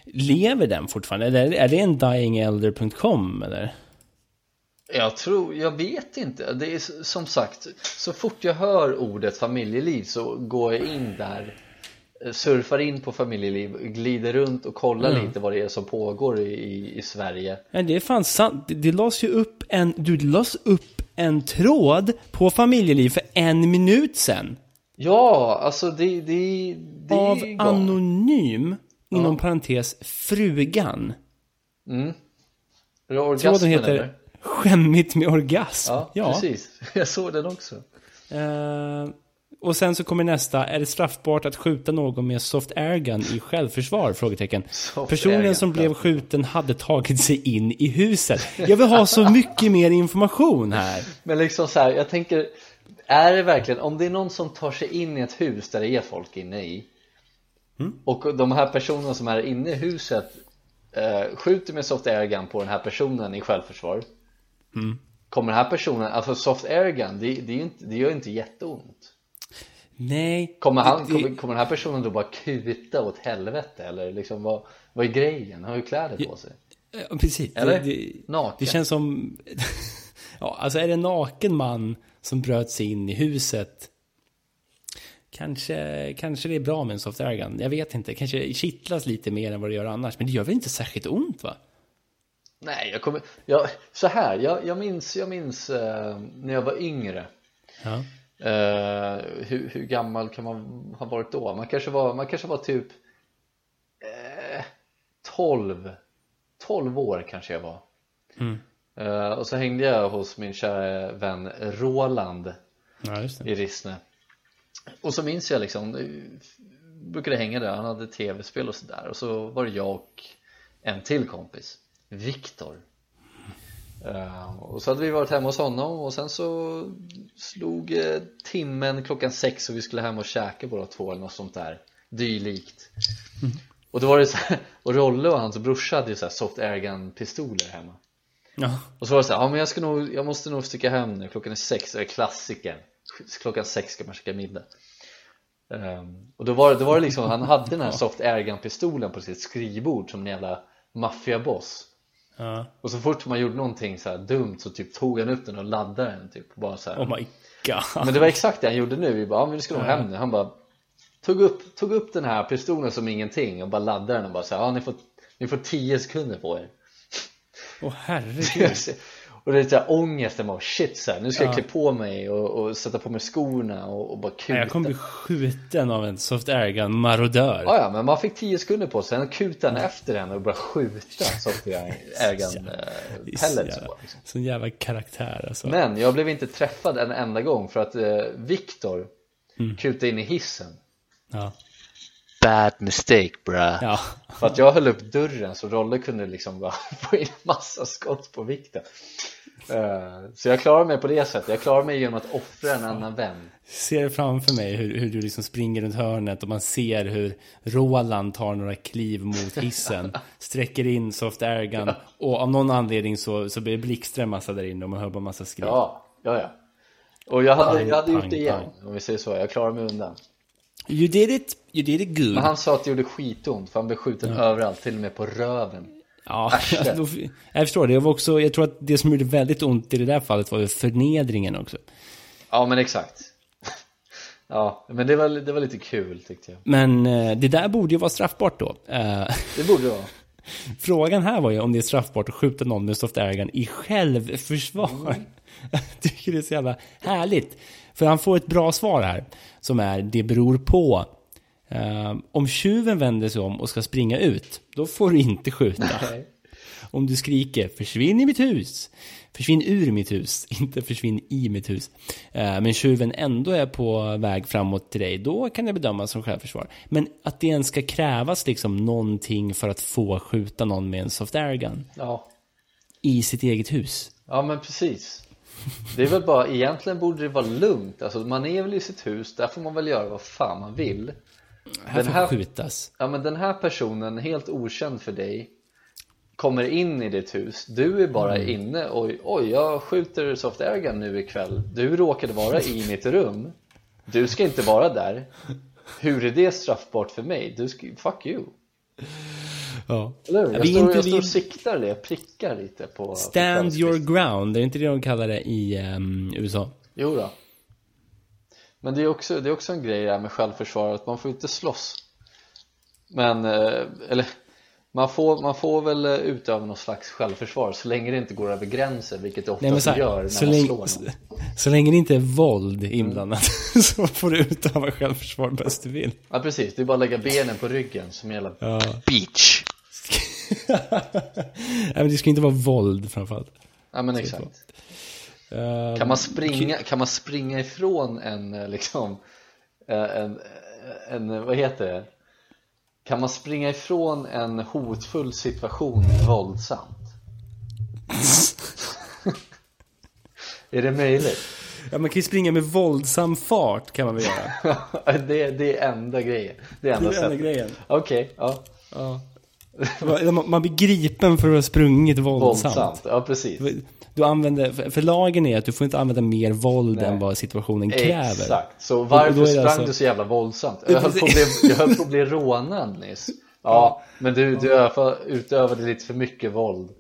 lever den fortfarande? Eller är det en dyingelder.com eller? Jag tror, jag vet inte. Det är som sagt, så fort jag hör ordet familjeliv så går jag in där, eh, surfar in på familjeliv, glider runt och kollar lite vad det är som pågår i, i, Sverige. Nej, det är fan sant. Det, lades ju upp en... Du lades upp en tråd på familjeliv för en minut sen. Ja, alltså det, det, det Av är anonym, inom parentes, frugan. Det Tråden heter eller? Skämmigt med orgasm. Ja, precis. Jag såg den också. Eh, och sen så kommer nästa. Är det straffbart att skjuta någon med soft airgun i självförsvar? Frågetecken. Soft Personen airgun, som blev skjuten hade tagit sig in i huset. Jag vill ha så mycket mer information här. Men liksom så här, jag tänker Är det verkligen, om det är någon som tar sig in i ett hus där det är folk inne i Och de här personerna som är inne i huset eh, Skjuter med soft airgun på den här personen i självförsvar Kommer den här personen, alltså soft airgun, det, det, är ju inte, det gör inte jätteont Nej. Kommer, han, det- kommer, kommer den här personen då bara kuta åt helvete eller liksom vad, vad är grejen? Han har ju kläder på sig Ja, precis. Eller? Det, det, Naken. det känns som... ja, alltså är det en naken man som bröt sig in i huset Kanske, kanske det är bra med en soft airgun. Jag vet inte. Kanske kittlas lite mer än vad det gör annars. Men det gör väl inte särskilt ont va? Nej, jag kommer, jag, så här, jag, jag minns, jag minns eh, när jag var yngre Ja. Eh, hur, hur gammal kan man ha varit då? Man kanske var, man kanske var typ eh, 12 12 år kanske jag var Eh, och så hängde jag hos min kära vän Roland Ja, i Rissne och så minns jag liksom brukade hänga där, han hade tv-spel och sådär. Och så var det jag och en till kompis Viktor. Eh, och så hade vi varit hemma hos honom och sen så slog eh, timmen klockan sex och vi skulle hem och käka båda två eller något sånt där dylikt. Och då var det så här, och Rolle och hans brorsa hade ju så här soft airgun pistoler hemma. Ja. och så var det så här, ja men jag ska nog, jag måste nog sticka hem nu, klockan är sex, det är klassiker Klockan sex ska man käka middag Ehm, Och då var, det- då var det liksom, han hade den här soft airgun pistolen på sitt skrivbord som en jävla maffiaboss ja. Och så fort man gjorde någonting så här dumt så typ tog han upp den och laddade den typ bara så här. Oh my god. Men det var exakt det han gjorde nu, vi bara, ja men vi ska nog hem nu Han bara tog upp, tog upp den här pistolen som ingenting och bara laddade den och bara så här, ja ni får, ni får 10 sekunder på er Åh herregud. Och det är såhär ångesten bara shit så här, nu ska jag klä på mig och, och sätta på mig skorna och, och bara kuta Jag kommer bli skjuten av en soft airgun marodör. Ja, ja, men man fick 10 sekunder på sig, sen kutade han efter den och började skjuta är äh, så pellets liksom. Sån jävla karaktär alltså. Men jag blev inte träffad en enda gång för att eh, Viktor Mm. kutade in i hissen Ja. Bad mistake, bruh. Ja. För att jag höll upp dörren så Rolle kunde liksom bara få in massa skott på Viktor Eh, Så jag klarar mig på det sättet, jag klarar mig genom att offra en annan vän Ser framför mig hur, hur du liksom springer runt hörnet och man ser hur Roland tar några kliv mot hissen. sträcker in soft airgun och av någon anledning så, så blir det blixtra en massa där inne och man hör bara massa skrik. Ja, ja, ja Och jag hade, Pang, jag hade gjort pang, det igen, pang. om vi säger så, jag klarar mig undan You did it, you did it good. Men han sa att det gjorde skitont för han blev skjuten överallt, till och med på röven Ja, då, jag förstår det. Jag, var också, jag tror att det som gjorde väldigt ont i det där fallet var ju förnedringen också. Ja men exakt Ja, men det var, det var lite kul tyckte jag Men eh, det där borde ju vara straffbart då. Eh, Det borde det vara Frågan här var ju om det är straffbart att skjuta någon med soft airgun i självförsvar. Jag tycker det är så jävla härligt. För han får ett bra svar här. Som är, det beror på. Eh, om tjuven vänder sig om och ska springa ut, då får du inte skjuta. Nej. Om du skriker försvinn i mitt hus. Försvinn ur mitt hus, inte försvinn i mitt hus. Eh, men tjuven ändå är på väg framåt till dig, då kan det bedömas som självförsvar. Men att det ens ska krävas liksom någonting för att få skjuta någon med en soft air gun Ja, i sitt eget hus. ja men precis Det är väl bara, egentligen borde det vara lugnt. Alltså man är väl i sitt hus, där får man väl göra vad fan man vill. Här Den får här- skjutas. Ja men den här personen, helt okänd för dig Kommer in i ditt hus. Du är bara Mm. inne och oj jag skjuter soft air gun nu ikväll. Du råkade vara i mitt rum. Du ska inte vara där. Hur är det straffbart för mig? Du ska, fuck you Ja. Eller hur? Ja, Jag, vi står, inte- jag står och siktar det, jag prickar lite på på Stand your kvällskvisten. ground, är det inte det de kallar det i ehm, USA? Jo då. Men det är, också, det är också en grej här med självförsvar att man får inte slåss Men, eh, eller man får, man får väl eh, utöva någon slags självförsvar så länge det inte går över gränsen vilket det Nej, så, här, gör när så, man länge, slår så, någon så länge det inte är våld inblandat så får du utöva självförsvar bäst du vill. Ja precis, det är bara att lägga benen på ryggen som gäller Ja. Beach. Nej, men det ska inte vara våld framförallt. Ja men exakt Kan man springa, kan man springa ifrån en eh, liksom eh, en, en, vad heter det? Kan man springa ifrån en hotfull situation våldsamt? är det möjligt? Ja, man kan ju springa med våldsam fart kan man väl göra. det, det är enda grejen Det är enda Det är enda grejen. Okej, ja, Ja. Man- blir gripen för att ha sprungit våldsamt. våldsamt, ja precis Du använder, för- lagen är att du får inte använda mer våld Nej. än vad situationen kräver. Exakt, så varför sprang alltså- du så jävla våldsamt? Jag höll, på att bli, jag höll på att bli rånad nyss Ja, men du, du öva- utövade lite för mycket våld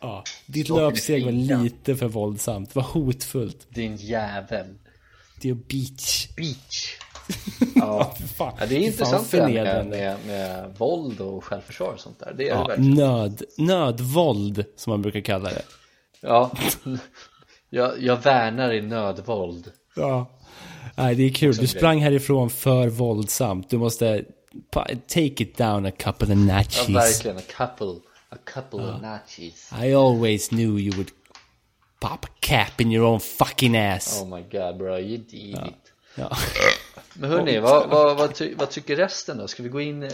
Ja. Ditt löpsteg var lite för våldsamt. Det var hotfullt. Din jävel Det är beach. Beach Ja, Fan, ja det är intressant det med, med, med våld och självförsvar och sånt där Det är det Ja, verkligen nöd, nödvåld som man brukar kalla det. Ja, jag, jag värnar i nödvåld Ja. Nej, det är kul. Du sprang härifrån för våldsamt. Du måste take it down a couple of Ja, notches. verkligen, a couple, a couple of notches I always knew you would pop a cap in your own fucking ass. Oh my god bro, you did it Ja. Men hörni, vad, vad, vad, ty, vad tycker resten då? Ska vi gå in i,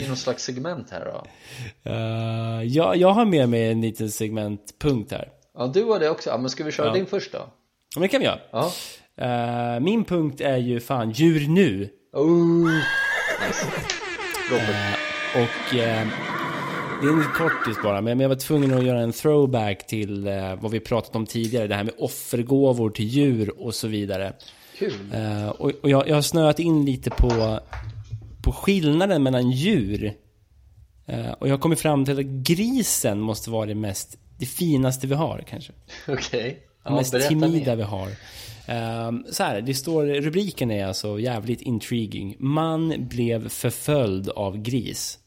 i någon slags segment här då? Uh, jag, jag har med mig en liten segmentpunkt här. Ja, du har det också. Ja, men ska vi köra Ja. din först då? Men det kan vi göra. Ja. Eh, min punkt är ju fan djur nu. Oh. Nice. Robert. Och eh, det är en kortis bara, men jag var tvungen att göra en throwback till vad vi pratat om tidigare. Det här med offergåvor till djur och så vidare. Kul. Eh, och och jag, jag har snöat in lite på, på skillnaden mellan djur. Eh, och jag har kommit fram till att grisen måste vara det mest, det finaste vi har kanske. Okej. Det Ja, mest timida mer. vi har. Um, så här, det står, rubriken är alltså jävligt intriguing. Man blev förföljd av gris.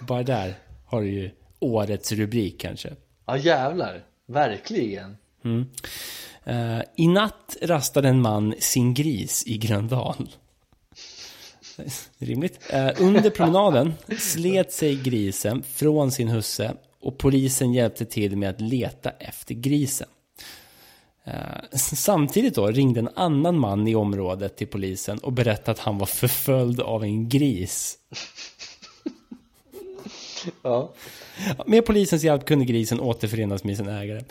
Bara där har du ju årets rubrik kanske. Ja, jävlar. Verkligen. Eh, I natt rastade en man sin gris i Gröndal. Rimligt. Eh, under promenaden slet sig grisen från sin husse och polisen hjälpte till med att leta efter grisen. Eh, samtidigt då ringde en annan man i området till polisen och berättade att han var förföljd av en gris. Ja. Med polisens hjälp kunde grisen återförenas med sin ägare.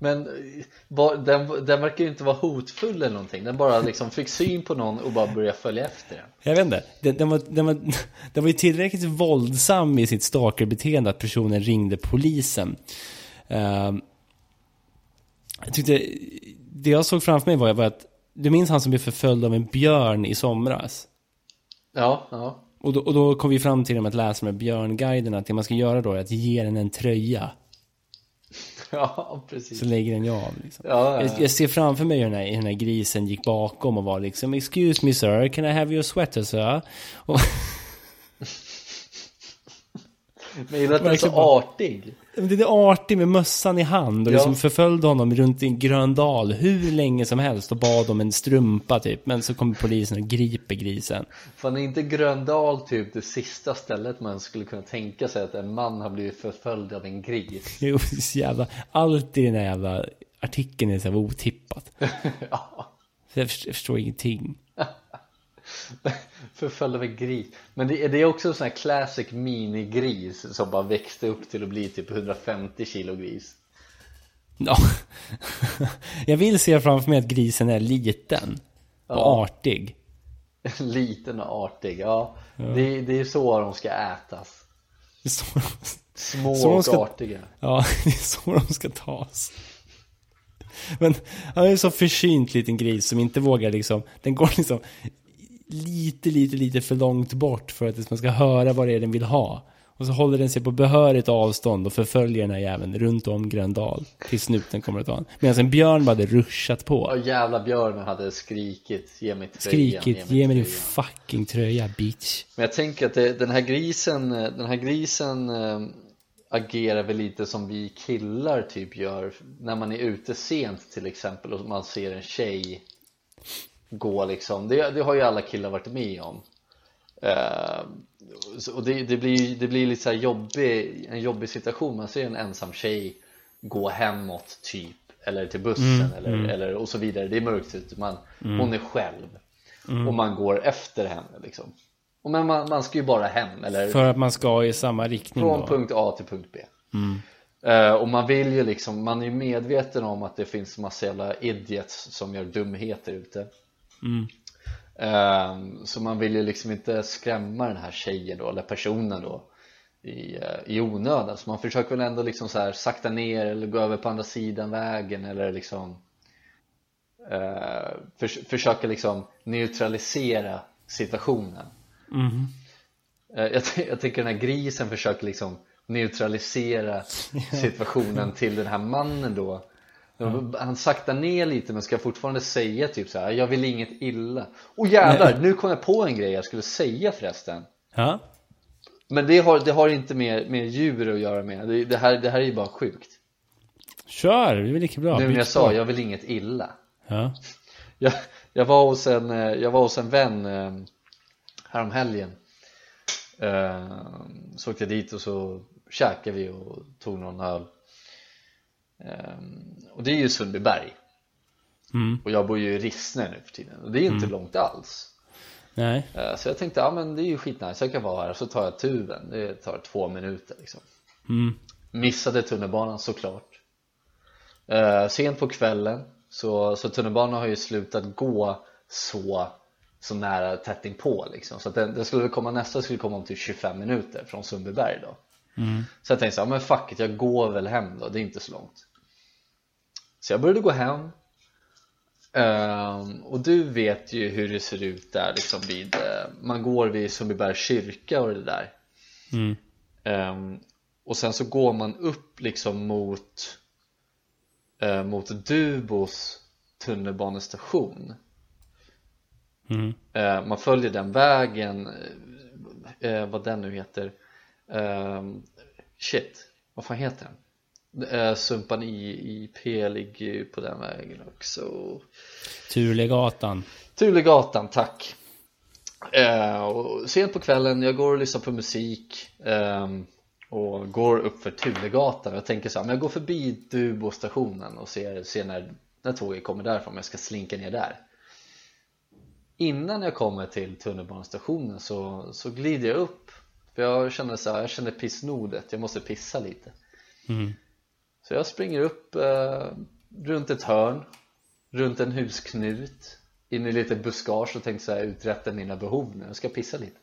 Men eh, den, den verkar ju inte vara hotfull eller någonting. Den bara liksom fick syn på någon och bara började följa efter den. Jag vet inte. Den, den, var, den, var, den var ju tillräckligt våldsam i sitt stalkerbeteende att personen ringde polisen. Ehm, jag tyckte, det jag såg framför mig var, var att, du minns han som blev förföljd av en björn i somras? Ja, ja. Och då, och då kom vi fram till, genom att läsa med björnguiden, att det man ska göra då är att ge den en tröja. Ja, precis. Så lägger den ju av. Liksom. Ja, ja, Jag, jag ser framför mig hur den, här, den här grisen gick bakom och var liksom Excuse me sir, can I have your sweater sir? Och, Men gillar att den är så artig. Det är artig med mössan i hand och Ja. liksom förföljde honom runt i Gröndal hur länge som helst och bad om en strumpa typ. Men så kommer polisen och griper grisen. Fan är inte Gröndal typ det sista stället man skulle kunna tänka sig att en man har blivit förföljd av en gris? Är så jävla, allt i den här jävla artikeln är så otippat. ja, Så jag förstår ingenting. förföljd av en gris. Men det, är- det är också en sån här classic minigris som bara växte upp till att bli typ 150 kilo gris. Ja. Jag vill se framför mig att grisen är liten och Ja. artig. Liten och artig, ja. Det, det är så de ska ätas. Det är så, Små Så de och ska- artiga. ja, det är så de ska tas. Men han är en så försynt liten gris som inte vågar liksom, den går liksom lite, lite, lite för långt bort för att man ska höra vad det är den vill ha. Och så håller den sig på behörigt avstånd och förföljer den här jäveln runt om Gröndal tills snuten kommer att ta den. Medan en björn bara hade ruschat på. Och jävla björnen hade skrikit ge mig tröjan, Skrikit, ge mig din tröjan." fucking tröja bitch. Men jag tänker att det, den här grisen, den här grisen eh, agerar väl lite som vi killar typ gör när man är ute sent till exempel och man ser en tjej gå liksom. Det, det har ju alla killar varit med om. Eh, och det, det, blir, det blir lite så jobbig, en jobbig situation. Man ser en ensam tjej gå hemåt typ eller till bussen eller, eller och så vidare. Det är mörkt ute, man, hon är själv och man går efter henne liksom. Och men man, man ska ju bara hem eller För att man ska i samma riktning från då. punkt A till punkt B. Eh, och man vill ju liksom, man är ju medveten om att det finns massa jävla idiots som gör dumheter ute. Eh, så man vill ju liksom inte skrämma den här tjejen då, eller personen då i, eh, i onödan. Så man försöker väl ändå liksom så här sakta ner eller gå över på andra sidan vägen eller liksom eh, förs försöka liksom neutralisera situationen. Eh, Jag, jag tänker den här grisen försöker liksom neutralisera situationen till den här mannen då Han saktar ner lite men ska fortfarande säga typ så här: jag vill inget illa. Och jävlar, nu kom jag på en grej jag skulle säga förresten. Ja. Men det har, det har inte med, med djur att göra med, det, det, här, det här är ju bara sjukt. Kör, det är väl lika bra. Nu när jag sa jag vill inget illa. Ja. jag, jag, var hos en, eh, jag var hos en vän eh, häromhelgen. Eh, Så åkte jag dit och så käkade vi och tog någon öl Och det är ju Sundbyberg. Mm. Och jag bor ju i Rissne nu för tiden. Och det är inte långt alls. Nej. Eh, Så jag tänkte, ja men det är ju skitnice, jag kan vara här, så tar jag tuben, det tar två minuter liksom. Mm. Missade tunnelbanan såklart. Eh, Sent på kvällen så, så tunnelbanan har ju slutat gå så, så nära tätt inpå liksom. Så att den, den skulle komma, nästa skulle komma om typ 25 minuter från Sundbyberg då. Så jag tänkte så här, men fuck it, jag går väl hem då, det är inte så långt Så jag började gå hem Ehm, och du vet ju hur det ser ut där liksom vid, eh, man går vid Sundbybergs kyrka och det där Mm. Ehm, och sen så går man upp liksom mot eh, mot Dubos tunnelbanestation Mm. Eh, man följer den vägen eh, vad den nu heter shit, vad fan heter den? Sumpan i, IP ligger ju på den vägen också. Turlegatan. Tulegatan, tack. Eh, och Sent på kvällen, jag går och lyssnar på musik ehm, och går upp för Tulegatan jag tänker så här, men jag går förbi Dubo-stationen och ser, ser när, när tåget kommer därifrån, men jag ska slinka ner där. Innan jag kommer till tunnelbanestationen så, så glider jag upp. För jag känner så här, jag känner pissnodet, jag måste pissa lite. Mm. Så jag springer upp eh, runt ett hörn, runt en husknut, in i lite buskage och tänkte så här, uträtta mina behov nu, jag ska pissa lite.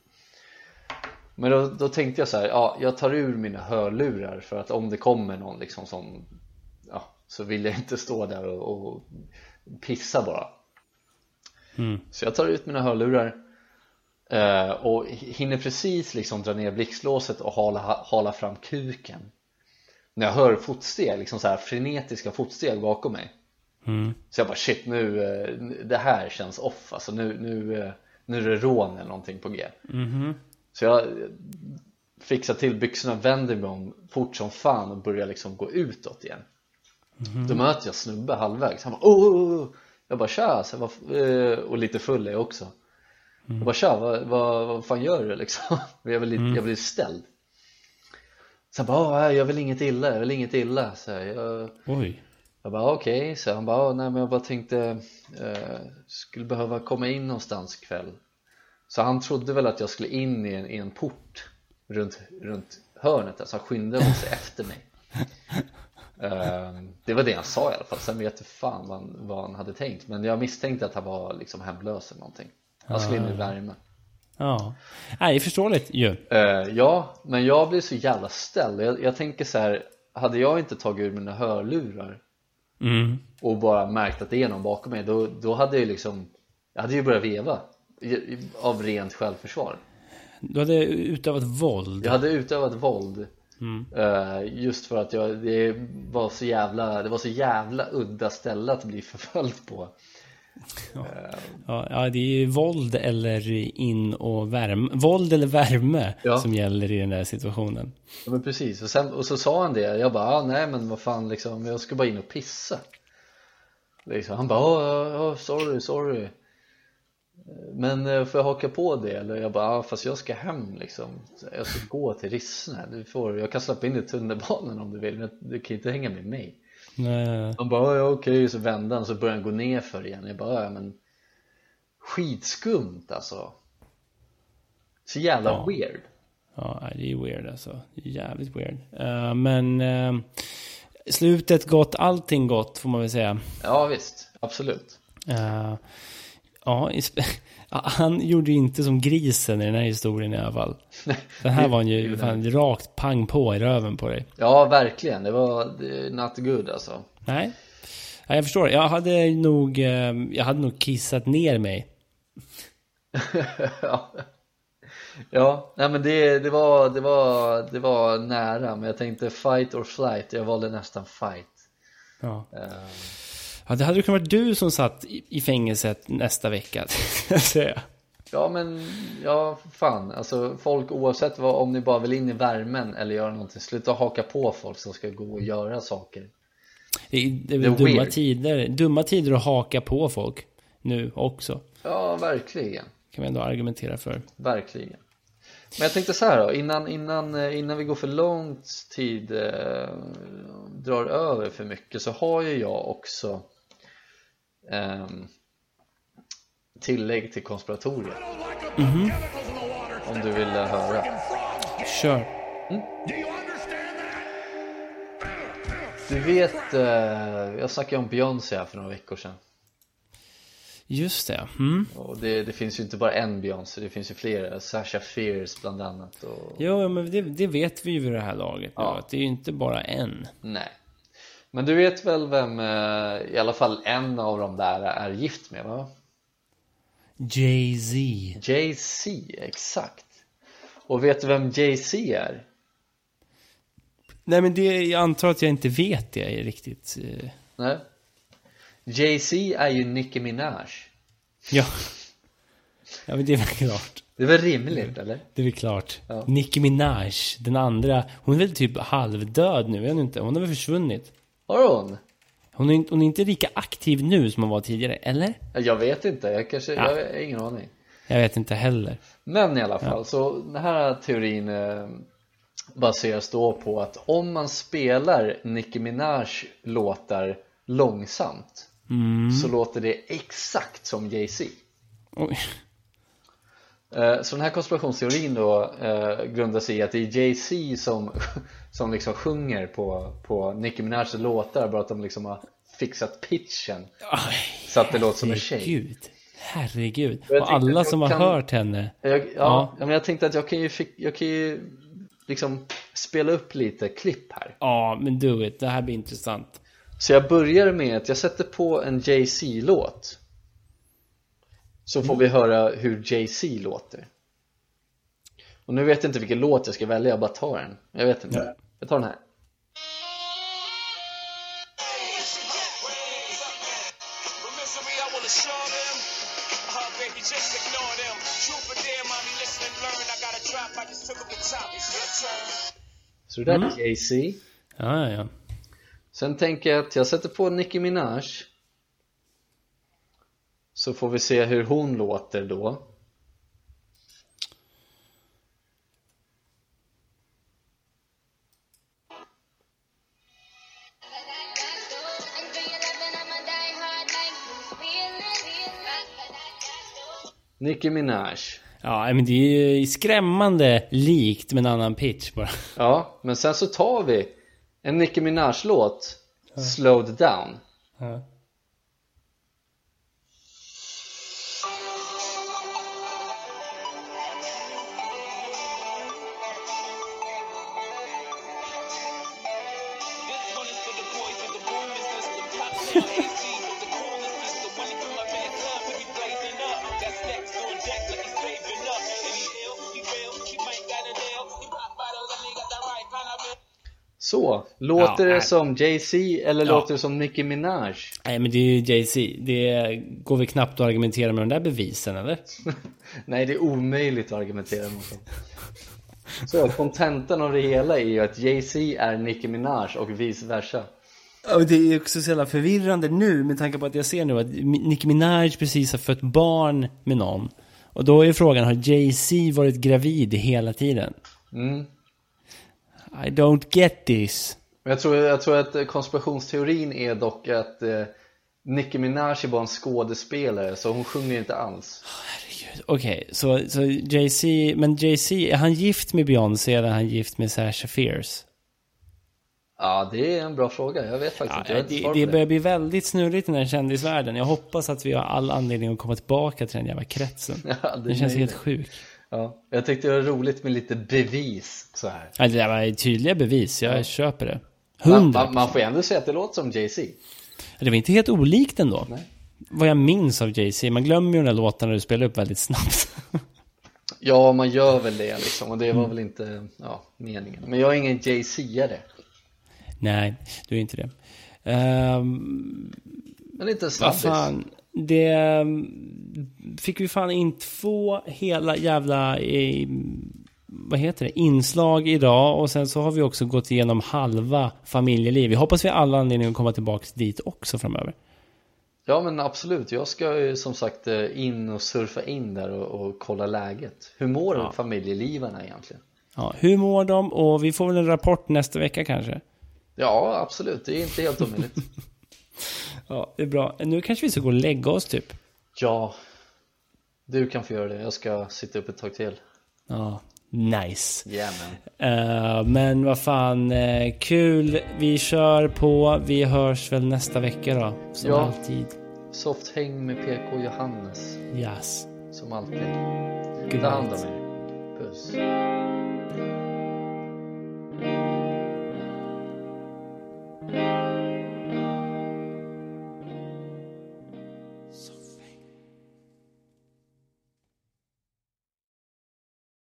Men då, då tänkte jag så här, ja, jag tar ur mina hörlurar för att om det kommer någon liksom som, ja, så vill jag inte stå där och, och pissa bara. Mm. Så jag tar ut mina hörlurar eh, och hinner precis liksom dra ner blixtlåset och hala, hala fram kuken när jag hör fotsteg, liksom så här frenetiska fotsteg bakom mig. Mm. så jag bara shit nu, eh, det här känns off alltså nu, nu, eh, nu är det rån eller någonting på G. Mhm. så jag fixar till byxorna, vänder mig om fort som fan och börjar liksom gå utåt igen. Då möter jag snubbe halvvägs, han bara oh, oh, oh. Jag bara tja, så jag bara, eh, och lite full är jag också. Jag bara tja, vad, vad, vad fan gör du? Liksom? Jag blir, lite, jag blir ställd Så han bara, "Ah, jag vill inget illa, jag vill inget illa. Så jag, Oj. jag bara okej, så han bara "Ah, nej men jag bara tänkte eh, skulle behöva komma in någonstans ikväll. Så han trodde väl att jag skulle in i en, i en port runt, runt hörnet, alltså han skyndade sig efter mig. Eh, Det var det han sa i alla fall, sen vet jag fan vad han, vad han hade tänkt Men jag misstänkte att han var liksom hemlös eller någonting. Han skulle in i värme Ja. Nej, förståeligt ju. Eh, Ja, men jag blir så jävla ställd jag, jag tänker så här, hade jag inte tagit ur mina hörlurar Mm. och bara märkt att det är någon bakom mig då, då hade jag liksom Jag hade ju börjat veva av rent självförsvar Du hade utövat våld. Jag hade utövat våld eh, just för att jag, det var så jävla det var så jävla udda ställe att bli förföljd på Ja, ja, det är ju våld eller in och värme. Våld eller värme Ja. som gäller i den där situationen. Ja men precis, och, sen, och så sa han det, jag bara ah, nej men vad fan liksom, jag ska bara in och pissa liksom, Han bara oh, oh, sorry, sorry Men eh, får jag haka på det? Eller jag bara ah, fast jag ska hem liksom Jag ska gå till Rissne, du får, jag kan släppa in i tunnelbanan om du vill men du kan inte hänga med mig Nej. Han bara ja okej, så vände han så började han gå ner för igen Jag bara ja men Skitskumt alltså Så jävla Ja. weird Ja, det är weird alltså. Jävligt weird. Eh, men eh, slutet gott, allting gott får man väl säga. Ja visst, absolut Eh, ja, han gjorde ju inte som grisen i den här historien i alla fall. Den här var han ju fan, rakt pang på i röven på dig. Ja, verkligen. Det var not good alltså. Nej. Ja, jag förstår. Jag hade nog, eh, jag hade nog kissat ner mig. ja, ja nej, men det, det, var, det, var, det var nära. Men jag tänkte fight or flight. Jag valde nästan fight. Ja. Ehm, ja, det hade kunnat vara du som satt i, fängelset nästa vecka. Ja, men ja, fan. Alltså folk oavsett vad, om ni bara vill in i värmen eller göra någonting. Sluta haka på folk som ska gå och göra saker. Det är, det är dumma weird. tider, dumma tider att haka på folk nu också. Ja, verkligen. Kan vi ändå argumentera för. Verkligen. Men jag tänkte så här då, innan, innan, eh, innan vi går för långt tid eh, drar över för mycket så har ju jag också ehm, tillägg till konspiratoriet om du vill eh, höra Kör. Du vet, eh, jag snackade om Beyoncé här för några veckor sedan Just det. Mm. och det, det finns ju inte bara en Beyoncé, det finns ju flera, Sasha Fierce bland annat och Jo, men det, det vet vi ju vid det här laget nu, Ja. att det är ju inte bara en. Nej Men du vet väl vem, eh, i alla fall en av dem där är gift med va? Jay-Z. Jay-Z, exakt Och vet du vem Jay-Z är? Nej, men det, jag antar att jag inte vet det riktigt. eh. Nej Jay-Z är ju Nicki Minaj Ja. Ja, men det är väl klart. Det är väl rimligt eller? Det är väl klart. Ja. Nicki Minaj, den andra, hon är väl typ halvdöd nu, vet du inte? Hon har väl försvunnit? Har hon? Hon är, inte- hon är inte lika aktiv nu som hon var tidigare, eller? Jag vet inte, jag kanske, Ja. jag har ingen aning Jag vet inte heller. Men i alla fall, så den här teorin eh, baseras då på att om man spelar Nicki Minaj låtar långsamt så låter det exakt som Jay-Z Oj. Eh, Så den här konspirationsteorin då eh, grundar sig i att det är Jay-Z som, som liksom sjunger på, på Nicki Minajs låtar bara att de liksom har fixat pitchen Aj, så att det låter som en tjej Herregud. Herregud. Och alla som har kan- hört henne. jag, ja, Ja. men jag tänkte att jag kan ju, jag kan ju liksom spela upp lite klipp här Ja, men do it. Det här blir intressant. Så jag börjar med att jag sätter på en Jay-Z-låt Så får vi höra hur Jay-Z låter. Och nu vet jag inte vilken låt jag ska välja, jag bara tar den. Jag vet inte, jag tar den här. Uh, turn. Så det där är Jay-Z. Ja, ja, ja. Sen tänker jag att jag sätter på Nicki Minaj Så får vi se hur hon låter då Nicki Minaj Ja, men det är ju skrämmande likt med en annan pitch bara. Ja, men sen så tar vi en Nicki Minaj-låt Slowed down Ja. Låter Ja, det nej. som Jay-Z eller Ja. låter det som Nicki Minaj? Nej, men det är ju Jay-Z. Det går väl knappt att argumentera med de där bevisen, eller? Nej, det är omöjligt att argumentera mot dem Så kontentan av det hela är ju att Jay-Z är Nicki Minaj och vice versa Och det är också så jävla förvirrande nu med tanke på att jag ser nu att Nicki Minaj precis har fött barn med någon. Och då är frågan, har Jay-Z varit gravid hela tiden? mm. I don't get this. Men jag tror, jag tror att eh, konspirationsteorin är dock att eh, Nicki Minaj är bara en skådespelare så hon sjunger inte alls Herregud. Okej, så, så Jay-Z, men Jay-Z, är han gift med Beyoncé eller är han gift med Sasha Fierce? Ja, det är en bra fråga, jag vet faktiskt Ja, inte, det, det det börjar bli väldigt snurrigt i den här kändisvärlden. Jag hoppas att vi har all anledning att komma tillbaka till den jävla kretsen. Ja, det Den känns helt sjuk. Ja, jag tyckte det var roligt med lite bevis så här. Ja, det där var tydliga bevis, jag köper det. Man, man, man får ändå säga att det låter som Jay-Z Det var inte helt olikt ändå. Nej. Vad jag minns av Jay-Z. Man glömmer ju den där låten när du spelar upp väldigt snabbt. Ja, man gör väl det liksom och det var väl inte ja, meningen Men jag är ingen Jay-Z-are Nej, du är inte det. Ehm, Men inte en snabbis. Det ehm, fick vi fan in två hela jävla... Vad heter det? Inslag idag. Och sen så har vi också gått igenom halva familjeliv. Vi hoppas vi har alla anledning att komma tillbaka dit också framöver. Ja men absolut, jag ska ju som sagt eh, in och surfa in där och, och kolla läget Hur mår Ja. familjelivarna egentligen? Ja, hur mår de? Och vi får väl en rapport nästa vecka kanske. Ja absolut, det är inte helt omöjligt Ja, det är bra. Nu kanske vi ska gå och lägga oss typ. Ja, du kan få göra det, jag ska sitta upp ett tag till Ja, nice. Yeah Eh, men vad fan, eh, kul. Vi kör på. Vi hörs väl nästa vecka då. Som Ja. alltid. Soft häng med PK Johannes, Yes. som alltid Good Ta hand om er, puss